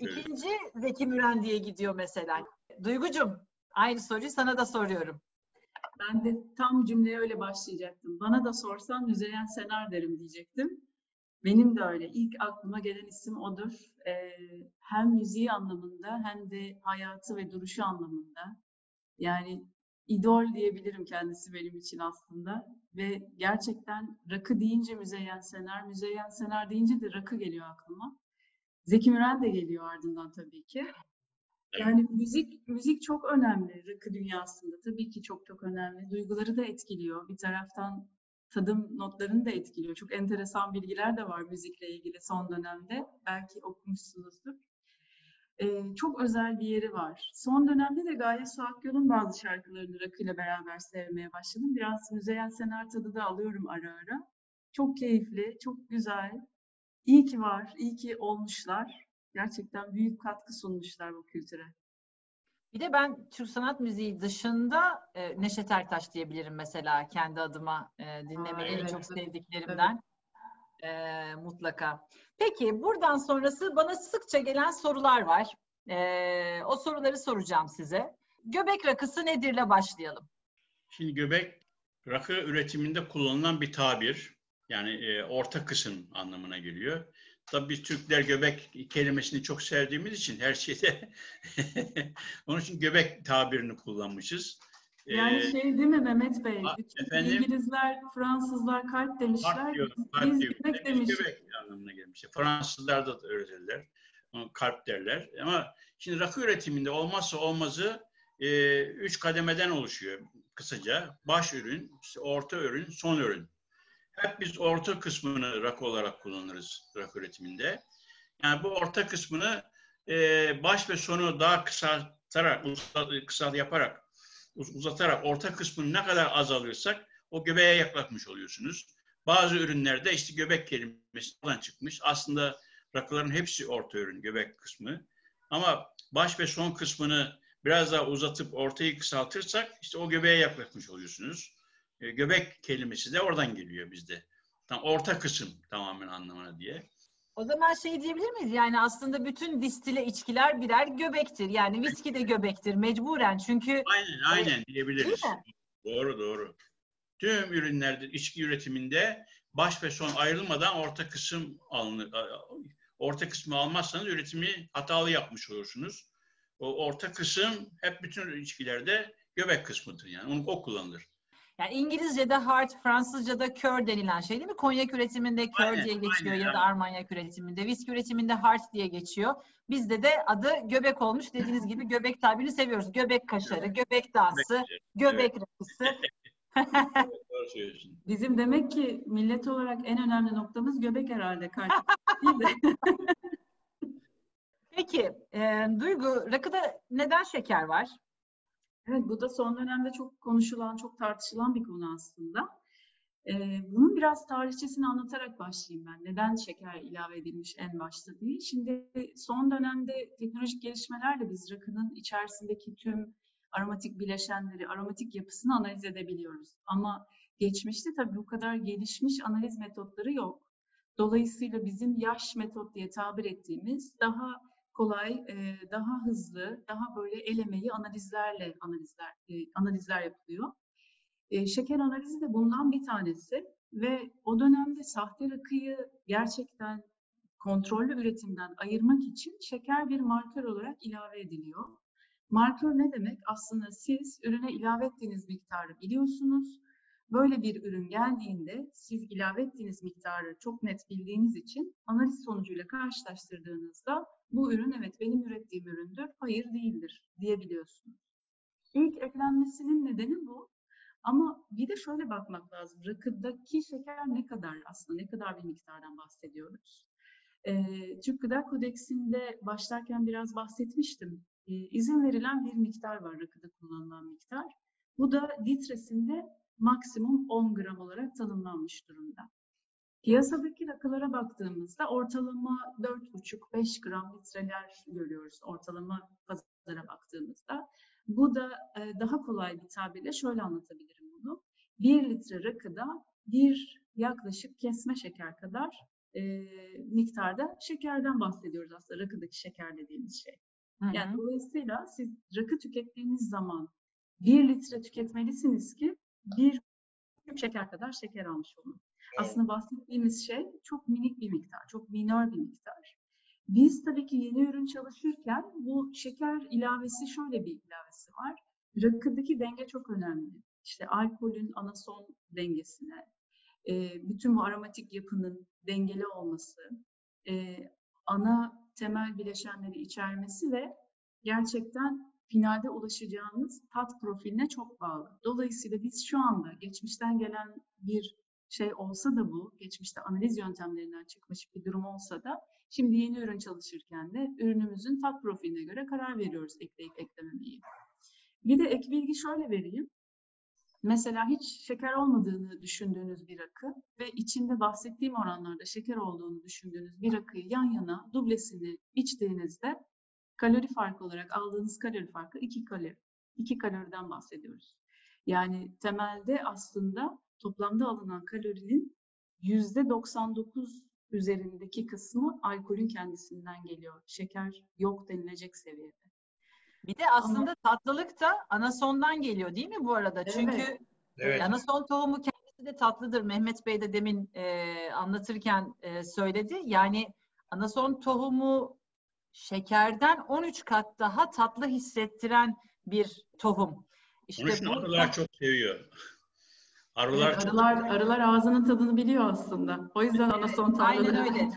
A: ikinci Zeki Müren diye gidiyor mesela. Duygucum aynı soruyu sana da soruyorum.
C: Ben de tam cümleye öyle başlayacaktım. Bana da sorsan Müzeyyen Senar derim diyecektim. Benim de öyle. İlk aklıma gelen isim odur. Ee, hem müziği anlamında hem de hayatı ve duruşu anlamında. Yani idol diyebilirim kendisi benim için aslında. Ve gerçekten rakı deyince Müzeyyen Senar, Müzeyyen Senar deyince de rakı geliyor aklıma. Zeki Müren de geliyor ardından tabii ki. Yani müzik müzik çok önemli rakı dünyasında. Tabii ki çok çok önemli. Duyguları da etkiliyor. Bir taraftan tadım notlarını da etkiliyor. Çok enteresan bilgiler de var müzikle ilgili son dönemde. Belki okumuşsunuzdur. Ee, çok özel bir yeri var. Son dönemde de Gaye Su Akyol'un bazı şarkılarını rakıyla beraber sevmeye başladım. Biraz Müzeyyen Senar tadı da alıyorum ara ara. Çok keyifli, çok güzel. İyi ki var, iyi ki olmuşlar. Gerçekten büyük katkı sunmuşlar bu kültüre.
A: Bir de ben Türk sanat müziği dışında e, Neşet Ertaş diyebilirim mesela kendi adıma e, dinlemeyi en
C: evet,
A: çok sevdiklerimden. E, mutlaka. Peki buradan sonrası bana sıkça gelen sorular var. E, o soruları soracağım size. Göbek rakısı nedirle başlayalım.
B: Şimdi göbek rakı üretiminde kullanılan bir tabir. Yani e, orta kısım anlamına geliyor. Tabii biz Türkler göbek kelimesini çok sevdiğimiz için her şeyde onun için göbek tabirini kullanmışız.
C: Yani
B: Ee,
C: şey değil mi Mehmet Bey? Bütün
B: efendim?
C: İngilizler, Fransızlar kalp demişler.
B: Kalp diyor,
C: biz
B: kalp diyor.
C: göbek demişiz.
B: göbek anlamına gelmiş. Fransızlar da öyle derler. Ona Kalp derler. Ama şimdi rakı üretiminde olmazsa olmazı e, üç kademeden oluşuyor kısaca. Baş ürün, orta ürün, son ürün. Hep biz orta kısmını rakı olarak kullanırız rakı üretiminde. Yani bu orta kısmını e, baş ve sonu daha kısaltarak, uzat, kısal yaparak, uz- uzatarak orta kısmını ne kadar azalırsak o göbeğe yaklaşmış oluyorsunuz. Bazı ürünlerde işte göbek kelimesi oradan çıkmış. Aslında rakıların hepsi orta ürün, göbek kısmı. Ama baş ve son kısmını biraz daha uzatıp ortayı kısaltırsak işte o göbeğe yaklaşmış oluyorsunuz. E, göbek kelimesi de oradan geliyor bizde. Tam orta kısım tamamen anlamına diye.
A: O zaman şey diyebilir miyiz? Yani aslında bütün distile içkiler birer göbektir. Yani viski de göbektir mecburen. Çünkü
B: Aynen aynen diyebiliriz. Doğru doğru. Tüm ürünlerde içki üretiminde baş ve son ayrılmadan orta kısım alınır. Orta kısmı almazsanız üretimi hatalı yapmış olursunuz. O orta kısım hep bütün içkilerde göbek kısmıdır yani. Onu o kullanılır.
A: Yani İngilizce'de hart, Fransızca'da kör denilen şey değil mi? Konyak üretiminde kör
B: Aynen,
A: diye geçiyor
B: aynen,
A: ya da. Armanyak üretiminde. Viski üretiminde hart diye geçiyor. Bizde de adı göbek olmuş. Dediğiniz gibi göbek tabirini seviyoruz. Göbek kaşarı, göbek dansı, göbek rakısı.
C: Bizim demek ki millet olarak en önemli noktamız göbek herhalde de.
A: Peki, e, Duygu, rakıda neden şeker var?
C: Evet, bu da son dönemde çok konuşulan, çok tartışılan bir konu aslında. Ee, bunun biraz tarihçesini anlatarak başlayayım ben. Neden şeker ilave edilmiş en başta diye. Şimdi son dönemde teknolojik gelişmelerle biz rakının içerisindeki tüm aromatik bileşenleri, aromatik yapısını analiz edebiliyoruz. Ama geçmişte tabii bu kadar gelişmiş analiz metotları yok. Dolayısıyla bizim yaş metot diye tabir ettiğimiz daha kolay, e, daha hızlı, daha böyle el emeği analizlerle analizler e, analizler yapılıyor. E, şeker analizi de bundan bir tanesi ve o dönemde sahte rakıyı gerçekten kontrollü üretimden ayırmak için şeker bir markör olarak ilave ediliyor. Markör ne demek? Aslında siz ürüne ilave ettiğiniz miktarı biliyorsunuz. Böyle bir ürün geldiğinde siz ilave ettiğiniz miktarı çok net bildiğiniz için analiz sonucuyla karşılaştırdığınızda bu ürün evet benim ürettiğim üründür, hayır değildir diyebiliyorsunuz. İlk eklenmesinin nedeni bu. Ama bir de şöyle bakmak lazım. Rakıdaki şeker ne kadar aslında ne kadar bir miktardan bahsediyoruz? Ee, Türk Gıda Kodeksinde başlarken biraz bahsetmiştim. Ee, izin verilen bir miktar var rakıda kullanılan miktar. Bu da litresinde maksimum 10 gram olarak tanımlanmış durumda. Piyasadaki rakılara baktığımızda ortalama 4,5-5 gram litreler görüyoruz ortalama pazara baktığımızda. Bu da e, daha kolay bir tabirle şöyle anlatabilirim bunu. 1 litre rakıda 1 yaklaşık kesme şeker kadar e, miktarda şekerden bahsediyoruz aslında rakıdaki şeker dediğimiz şey.
A: Hı hı.
C: Yani dolayısıyla siz rakı tükettiğiniz zaman bir litre tüketmelisiniz ki bir küp şeker kadar şeker almış olun. Aslında bahsettiğimiz şey çok minik bir miktar, çok minör bir miktar. Biz tabii ki yeni ürün çalışırken bu şeker ilavesi şöyle bir ilavesi var. Rakıdaki denge çok önemli. İşte alkolün anason dengesine, e, bütün bu aromatik yapının dengeli olması, e, ana temel bileşenleri içermesi ve gerçekten finalde ulaşacağınız tat profiline çok bağlı. Dolayısıyla biz şu anda geçmişten gelen bir şey olsa da bu, geçmişte analiz yöntemlerinden çıkmış bir durum olsa da şimdi yeni ürün çalışırken de ürünümüzün tat profiline göre karar veriyoruz ekleyip eklememeyi. Bir de ek bilgi şöyle vereyim. Mesela hiç şeker olmadığını düşündüğünüz bir rakı ve içinde bahsettiğim oranlarda şeker olduğunu düşündüğünüz bir rakıyı yan yana dublesini içtiğinizde kalori farkı olarak aldığınız kalori farkı 2 kalori. 2 kaloriden bahsediyoruz. Yani temelde aslında toplamda alınan kalorinin %99 üzerindeki kısmı alkolün kendisinden geliyor. Şeker yok denilecek seviyede.
A: Bir de aslında tatlılık da anasondan geliyor değil mi bu arada? Çünkü
C: Evet.
B: Evet.
A: anason tohumu kendisi de tatlıdır. Mehmet Bey de demin e, anlatırken e, söyledi. Yani anason tohumu şekerden 13 kat daha tatlı hissettiren bir tohum. İşte
B: Onun için
A: bu
B: çok seviyor. Arılar
C: Evet,
B: çok
C: arılar, arılar ağzının tadını biliyor aslında. O yüzden anason
A: Aynen
C: tatlıdır.
A: öyle.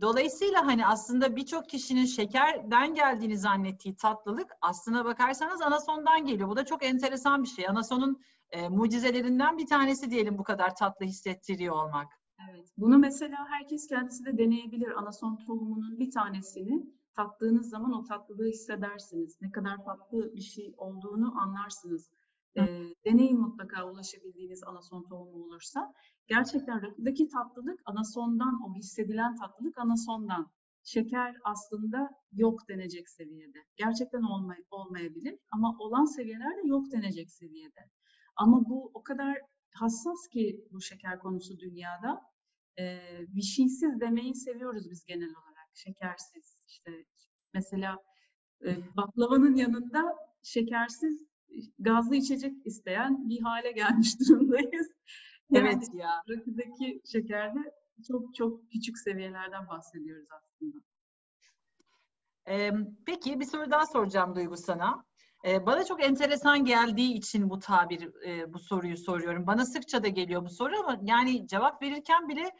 A: Dolayısıyla hani aslında birçok kişinin şekerden geldiğini zannettiği tatlılık aslına bakarsanız anasondan geliyor. Bu da çok enteresan bir şey. Anasonun e, mucizelerinden bir tanesi diyelim bu kadar tatlı hissettiriyor olmak.
C: Evet. Bunu mesela herkes kendisi de deneyebilir. Anason tohumunun bir tanesini tattığınız zaman o tatlılığı hissedersiniz. Ne kadar tatlı bir şey olduğunu anlarsınız. Ee, deneyin mutlaka ulaşabildiğiniz anason tohumu olursa. Gerçekten rakıdaki tatlılık anasondan, o hissedilen tatlılık anasondan. Şeker aslında yok denecek seviyede. Gerçekten olmay olmayabilir ama olan seviyeler de yok denecek seviyede. Ama bu o kadar hassas ki bu şeker konusu dünyada. Bir şeysiz demeyi seviyoruz biz genel olarak. Şekersiz. İşte mesela e, baklavanın yanında şekersiz gazlı içecek isteyen bir hale gelmiş durumdayız.
A: Evet ya.
C: rakıdaki şekerde çok çok küçük seviyelerden bahsediyoruz aslında.
A: Ee, peki bir soru daha soracağım Duygu sana. Ee, bana çok enteresan geldiği için bu tabir, e, bu soruyu soruyorum. Bana sıkça da geliyor bu soru ama yani cevap verirken bile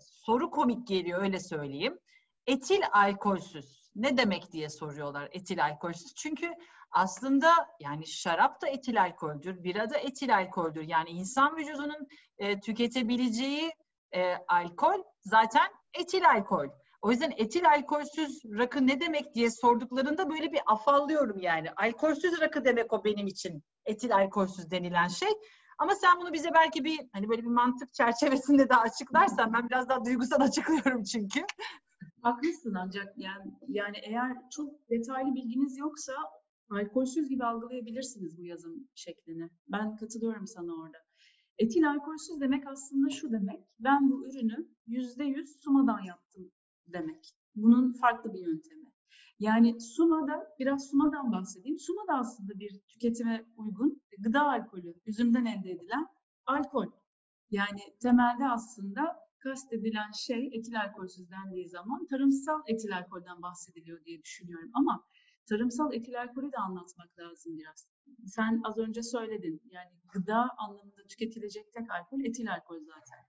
A: soru komik geliyor öyle söyleyeyim. Etil alkolsüz ne demek diye soruyorlar etil alkolsüz. Çünkü aslında yani şarap da etil alkoldür, bira da etil alkoldür. Yani insan vücudunun e, tüketebileceği e, alkol zaten etil alkol. O yüzden etil alkolsüz rakı ne demek diye sorduklarında böyle bir afallıyorum yani. Alkolsüz rakı demek o benim için. Etil alkolsüz denilen şey. Ama sen bunu bize belki bir hani böyle bir mantık çerçevesinde daha açıklarsan ben biraz daha duygusal açıklıyorum çünkü.
C: Haklısın ancak yani yani eğer çok detaylı bilginiz yoksa alkolsüz gibi algılayabilirsiniz bu yazım şeklini. Ben katılıyorum sana orada. Etil alkolsüz demek aslında şu demek. Ben bu ürünü yüzde yüz sumadan yaptım demek. Bunun farklı bir yöntemi. Yani sumada, biraz sumadan bahsedeyim. Suma da aslında bir tüketime uygun gıda alkolü, üzümden elde edilen alkol. Yani temelde aslında kastedilen şey etil alkolsüz dendiği zaman tarımsal etil alkolden bahsediliyor diye düşünüyorum. Ama tarımsal etil alkolü de anlatmak lazım biraz. Sen az önce söyledin. Yani gıda anlamında tüketilecek tek alkol etil alkol zaten.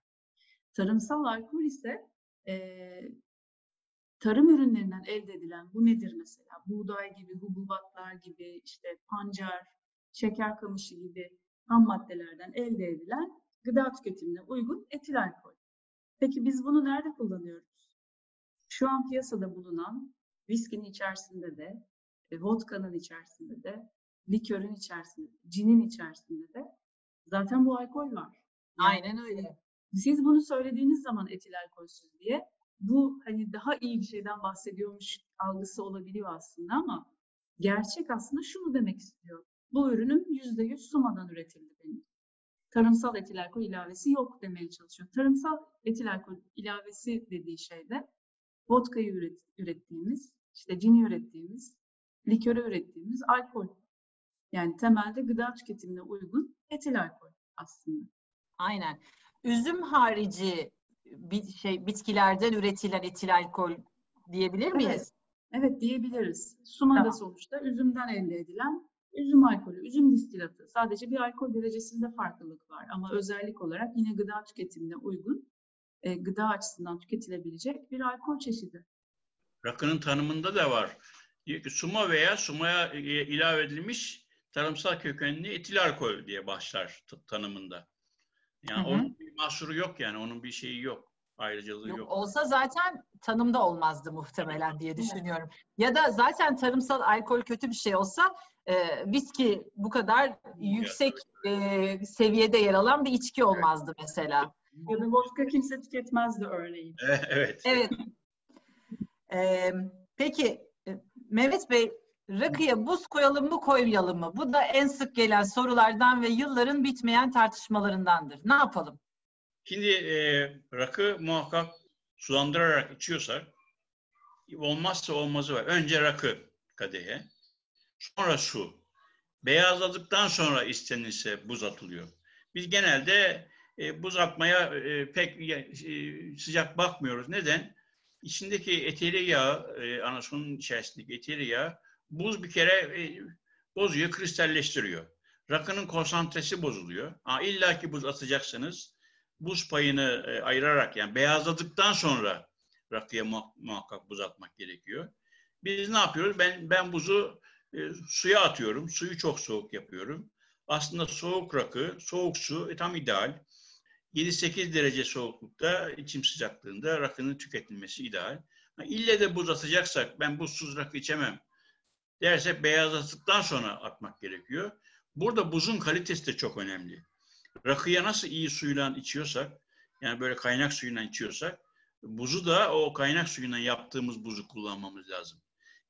C: Tarımsal alkol ise eee tarım ürünlerinden elde edilen bu nedir mesela? Buğday gibi, hububatlar gibi, işte pancar, şeker kamışı gibi ham maddelerden elde edilen gıda tüketimine uygun etil alkol. Peki biz bunu nerede kullanıyoruz? Şu an piyasada bulunan viskinin içerisinde de, e, vodka'nın içerisinde de, likörün içerisinde, de, cinin içerisinde de zaten bu alkol var. Yani
A: Aynen öyle.
C: siz bunu söylediğiniz zaman etil alkolsüz diye bu hani daha iyi bir şeyden bahsediyormuş algısı olabiliyor aslında ama gerçek aslında şunu demek istiyor. Bu ürünüm %100 sumadan üretildi benim. tarımsal etil alkol ilavesi yok demeye çalışıyor. Tarımsal etil alkol ilavesi dediği şey de vodkayı üret, ürettiğimiz, işte cini ürettiğimiz, likörü ürettiğimiz alkol. Yani temelde gıda tüketimine uygun etil alkol aslında.
A: Aynen. Üzüm harici bir şey bitkilerden üretilen etil alkol diyebilir miyiz?
C: Evet, evet diyebiliriz. Suma da
A: Tamam.
C: sonuçta üzümden elde edilen üzüm alkolü, üzüm distilatı. Sadece bir alkol derecesinde farklılık var ama özellik olarak yine gıda tüketimine uygun, e, gıda açısından tüketilebilecek bir alkol çeşidi.
B: Rakının tanımında da var. Suma veya sumaya e, ilave edilmiş tarımsal kökenli etil alkol diye başlar t- tanımında. Yani
A: Hı hı.
B: onun bir mahsuru yok yani onun bir şeyi yok. Ayrıcalığı
A: Yok,
B: yok.
A: olsa zaten tanımda olmazdı muhtemelen diye düşünüyorum. Ya da zaten tarımsal alkol kötü bir şey olsa e, viski bu kadar yüksek e, seviyede yer alan bir içki olmazdı mesela.
C: Ya da vodka kimse tüketmezdi örneğin.
B: evet.
A: Evet. E, peki Mehmet Bey rakıya buz koyalım mı koymayalım mı? Bu da en sık gelen sorulardan ve yılların bitmeyen tartışmalarındandır. Ne yapalım?
B: Şimdi e, rakı muhakkak sulandırarak içiyorsak olmazsa olmazı var. Önce rakı kadehe, sonra su. Beyazladıktan sonra istenirse buz atılıyor. Biz genelde e, buz atmaya e, pek e, sıcak bakmıyoruz. Neden? İçindeki eteri yağ, e, anasonun içerisindeki eteri yağ buz bir kere e, bozuyor, kristalleştiriyor. Rakının konsantresi bozuluyor. Ha, İlla ki buz atacaksınız buz payını e, ayırarak yani beyazladıktan sonra rakıya muha- muhakkak buz atmak gerekiyor. Biz ne yapıyoruz? Ben ben buzu e, suya atıyorum. Suyu çok soğuk yapıyorum. Aslında soğuk rakı, soğuk su e, tam ideal. 7-8 derece soğuklukta, içim sıcaklığında rakının tüketilmesi ideal. İlle de buz atacaksak ben buzsuz rakı içemem dersek beyazladıktan sonra atmak gerekiyor. Burada buzun kalitesi de çok önemli rakıya nasıl iyi suyla içiyorsak, yani böyle kaynak suyuyla içiyorsak, buzu da o kaynak suyuna yaptığımız buzu kullanmamız lazım.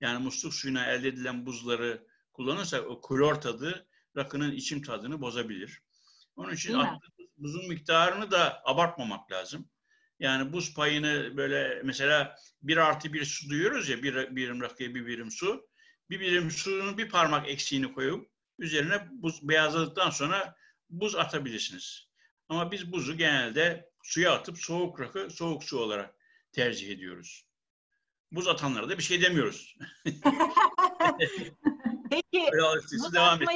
B: Yani musluk suyuna elde edilen buzları kullanırsak o klor tadı rakının içim tadını bozabilir. Onun için attığımız buzun miktarını da abartmamak lazım. Yani buz payını böyle mesela bir artı bir su duyuyoruz ya bir birim rakıya bir birim su. Bir birim suyun bir parmak eksiğini koyup üzerine buz beyazladıktan sonra buz atabilirsiniz. Ama biz buzu genelde suya atıp soğuk rakı, soğuk su olarak tercih ediyoruz. Buz atanlara da bir şey demiyoruz.
A: Peki buz
B: devam et.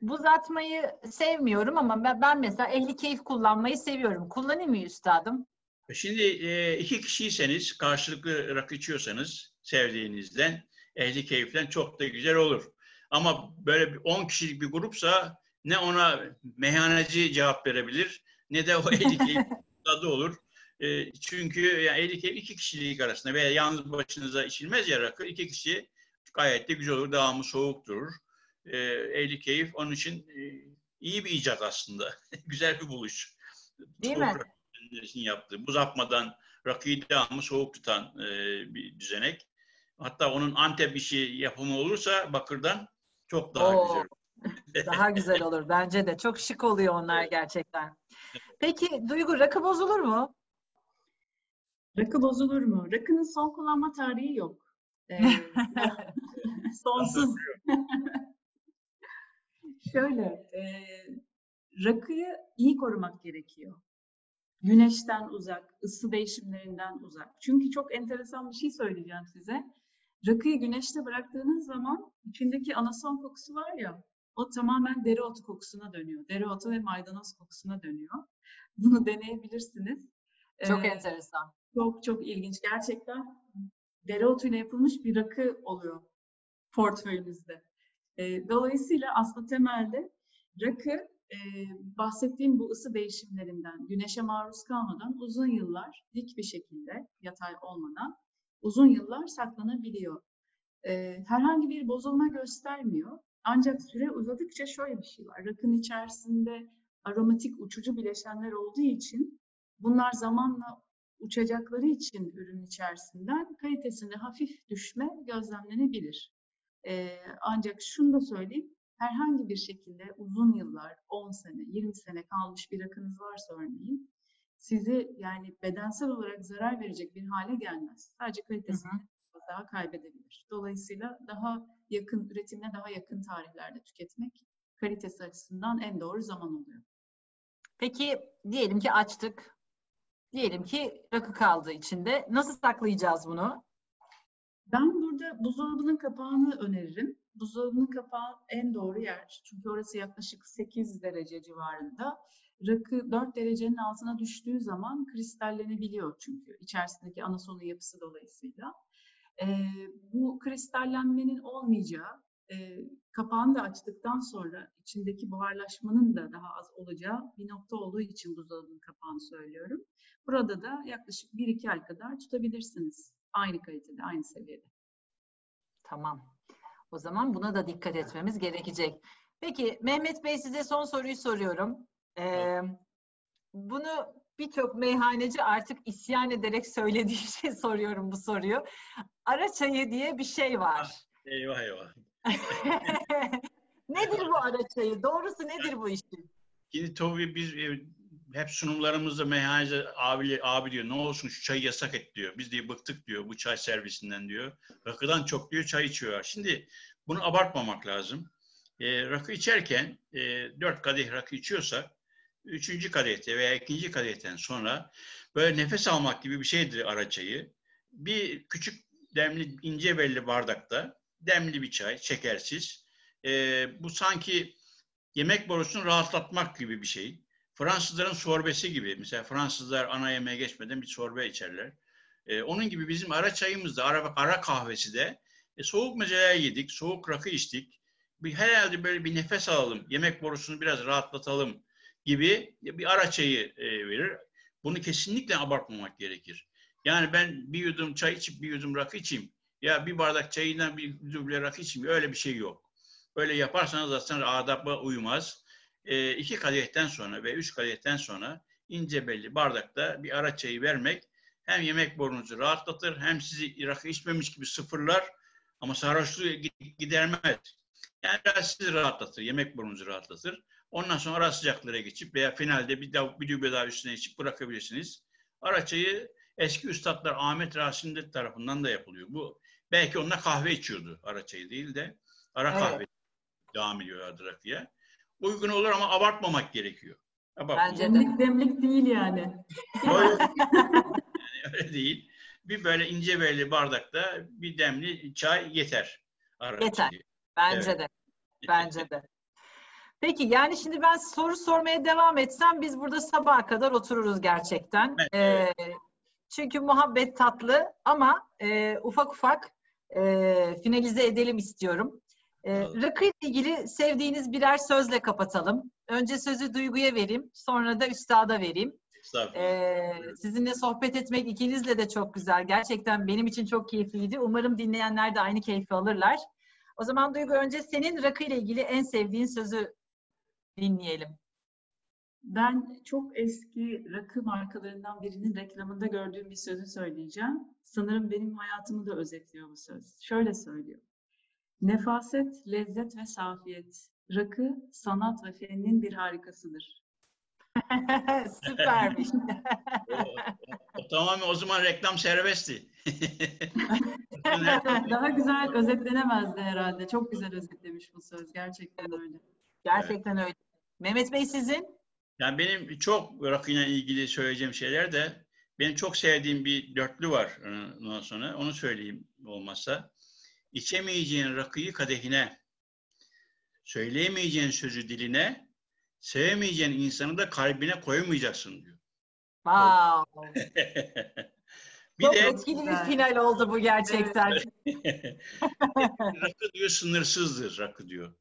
A: Buz atmayı sevmiyorum ama ben, ben mesela ehli keyif kullanmayı seviyorum. Kullanayım mı üstadım?
B: Şimdi e, iki kişiyseniz, karşılıklı rakı içiyorsanız sevdiğinizden, ehli keyiften çok da güzel olur. Ama böyle bir 10 kişilik bir grupsa ne ona meyhaneci cevap verebilir ne de o ehli keyif tadı olur. E, çünkü yani ehli keyif iki kişilik arasında veya yalnız başınıza içilmez ya rakı. iki kişi gayet de güzel olur. Devamı soğuk durur. E, ehli keyif onun için e, iyi bir icat aslında. güzel bir buluş.
A: Değil
B: Soğuk
A: mi?
B: yaptığı, buz atmadan rakıyı devamlı soğuk tutan e, bir düzenek. Hatta onun Antep işi yapımı olursa bakırdan çok daha
A: Oo.
B: güzel.
A: Daha güzel olur bence de. Çok şık oluyor onlar gerçekten. Peki Duygu rakı bozulur mu?
C: Rakı bozulur mu? Rakının son kullanma tarihi yok. Ee, sonsuz. Şöyle, e, rakıyı iyi korumak gerekiyor. Güneşten uzak, ısı değişimlerinden uzak. Çünkü çok enteresan bir şey söyleyeceğim size. Rakıyı güneşte bıraktığınız zaman içindeki anason kokusu var ya, o tamamen dereotu kokusuna dönüyor. Dereotu ve maydanoz kokusuna dönüyor. Bunu deneyebilirsiniz.
A: Çok
C: Ee,
A: enteresan.
C: çok çok ilginç. Gerçekten dereotuyla yapılmış bir rakı oluyor portföyünüzde. E, dolayısıyla aslında temelde rakı e, bahsettiğim bu ısı değişimlerinden, güneşe maruz kalmadan uzun yıllar dik bir şekilde, yatay olmadan uzun yıllar saklanabiliyor. E, herhangi bir bozulma göstermiyor. Ancak süre uzadıkça şöyle bir şey var. Rakının içerisinde aromatik uçucu bileşenler olduğu için bunlar zamanla uçacakları için ürün içerisinden kalitesinde hafif düşme gözlemlenebilir. Ee, ancak şunu da söyleyeyim, herhangi bir şekilde uzun yıllar, 10 sene, 20 sene kalmış bir rakınız varsa örneğin, sizi yani bedensel olarak zarar verecek bir hale gelmez. Sadece kalitesini daha kaybedebilir. Dolayısıyla daha yakın, üretimine daha yakın tarihlerde tüketmek kalitesi açısından en doğru zaman oluyor.
A: Peki diyelim ki açtık. Diyelim ki rakı kaldı içinde. Nasıl saklayacağız bunu?
C: Ben burada buzdolabının kapağını öneririm. Buzdolabının kapağı en doğru yer. Çünkü orası yaklaşık 8 derece civarında. Rakı 4 derecenin altına düştüğü zaman kristallenebiliyor çünkü içerisindeki anasonun yapısı dolayısıyla. Ee, bu kristallenmenin olmayacağı, e, kapağını da açtıktan sonra içindeki buharlaşmanın da daha az olacağı bir nokta olduğu için buzdolabının kapağını söylüyorum. Burada da yaklaşık 1-2 ay kadar tutabilirsiniz. Aynı kalitede, aynı seviyede.
A: Tamam. O zaman buna da dikkat etmemiz gerekecek. Peki Mehmet Bey size son soruyu soruyorum. Ee, bunu birçok meyhaneci artık isyan ederek söylediği için soruyorum bu soruyu. Ara çayı diye bir şey var.
B: Eyvah eyvah.
A: nedir bu ara çayı? Doğrusu nedir bu işin?
B: Şimdi tabii biz e, hep sunumlarımızda meyhaneci abi, abi diyor ne olsun şu çayı yasak et diyor. Biz diye bıktık diyor bu çay servisinden diyor. Rakıdan çok diyor çay içiyorlar. Şimdi bunu abartmamak lazım. E, rakı içerken e, dört kadeh rakı içiyorsak üçüncü kadehte veya ikinci kadehten sonra böyle nefes almak gibi bir şeydir ara çayı. Bir küçük demli ince belli bardakta demli bir çay, şekersiz. E, bu sanki yemek borusunu rahatlatmak gibi bir şey. Fransızların sorbesi gibi. Mesela Fransızlar ana yemeğe geçmeden bir sorbe içerler. E, onun gibi bizim ara çayımız da, ara, ara kahvesi de e, soğuk mezeler yedik, soğuk rakı içtik. Bir, herhalde böyle bir nefes alalım, yemek borusunu biraz rahatlatalım gibi bir ara çayı e, verir. Bunu kesinlikle abartmamak gerekir. Yani ben bir yudum çay içip bir yudum rakı içeyim. Ya bir bardak çayından bir duble rakı içeyim. Öyle bir şey yok. Öyle yaparsanız zaten adaba uymaz. E, iki kadehten sonra ve üç kadehten sonra ince belli bardakta bir ara çayı vermek hem yemek borunuzu rahatlatır hem sizi rakı içmemiş gibi sıfırlar ama sarhoşluğu gidermez. Yani biraz sizi rahatlatır, yemek borunuzu rahatlatır. Ondan sonra ara sıcaklara geçip veya finalde bir, bir dübe daha üstüne içip bırakabilirsiniz. Ara çayı eski üstadlar Ahmet Rasim'de tarafından da yapılıyor. Bu belki onunla kahve içiyordu ara çayı değil de ara evet. kahve devam ediyorlardı rakıya. Uygun olur ama abartmamak gerekiyor.
C: Abartmamak. Bence demlik demlik değil yani.
B: yani öyle değil. Bir böyle ince belli bardakta bir demli çay yeter.
A: Ara yeter. Bence evet. de. Bence de. Peki yani şimdi ben soru sormaya devam etsem biz burada sabaha kadar otururuz gerçekten. Evet. Ee, çünkü muhabbet tatlı ama e, ufak ufak e, finalize edelim istiyorum. E, rakı ile ilgili sevdiğiniz birer sözle kapatalım. Önce sözü Duygu'ya vereyim, sonra da Üstad'a vereyim. Ee, sizinle sohbet etmek ikinizle de çok güzel. Gerçekten benim için çok keyifliydi. Umarım dinleyenler de aynı keyfi alırlar. O zaman Duygu önce senin rakı ile ilgili en sevdiğin sözü dinleyelim.
C: Ben çok eski rakı markalarından birinin reklamında gördüğüm bir sözü söyleyeceğim. Sanırım benim hayatımı da özetliyor bu söz. Şöyle söylüyor. Nefaset, lezzet ve safiyet. Rakı, sanat ve fenin bir harikasıdır.
A: Süpermiş.
B: o, o, tamam o zaman reklam serbestti.
C: Daha güzel özetlenemezdi herhalde. Çok güzel özetlemiş bu söz. Gerçekten öyle.
A: Gerçekten evet. öyle. Mehmet Bey sizin?
B: Yani benim çok rakıyla ilgili söyleyeceğim şeyler de benim çok sevdiğim bir dörtlü var ondan sonra. Onu söyleyeyim olmazsa. İçemeyeceğin rakıyı kadehine, söyleyemeyeceğin sözü diline, sevemeyeceğin insanı da kalbine koymayacaksın diyor.
A: Wow. bir Çok de, etkili bir final oldu bu gerçekten.
B: rakı diyor sınırsızdır rakı diyor.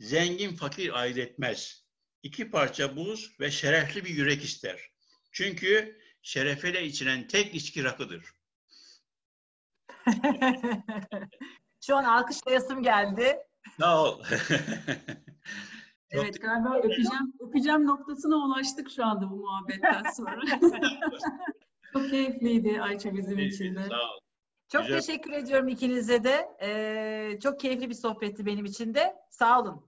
B: Zengin fakir ayırt etmez. İki parça buz ve şerefli bir yürek ister. Çünkü şerefeyle içilen tek içki rakıdır.
A: Şu an alkışlayasım geldi.
B: Sağ ol.
C: evet galiba öpeceğim, öpeceğim noktasına ulaştık şu anda bu muhabbetten sonra. Çok keyifliydi Ayça bizim için de.
B: Sağ ol.
A: Çok
B: Güzel.
A: teşekkür ediyorum ikinize de. Ee, çok keyifli bir sohbetti benim için de. Sağ olun.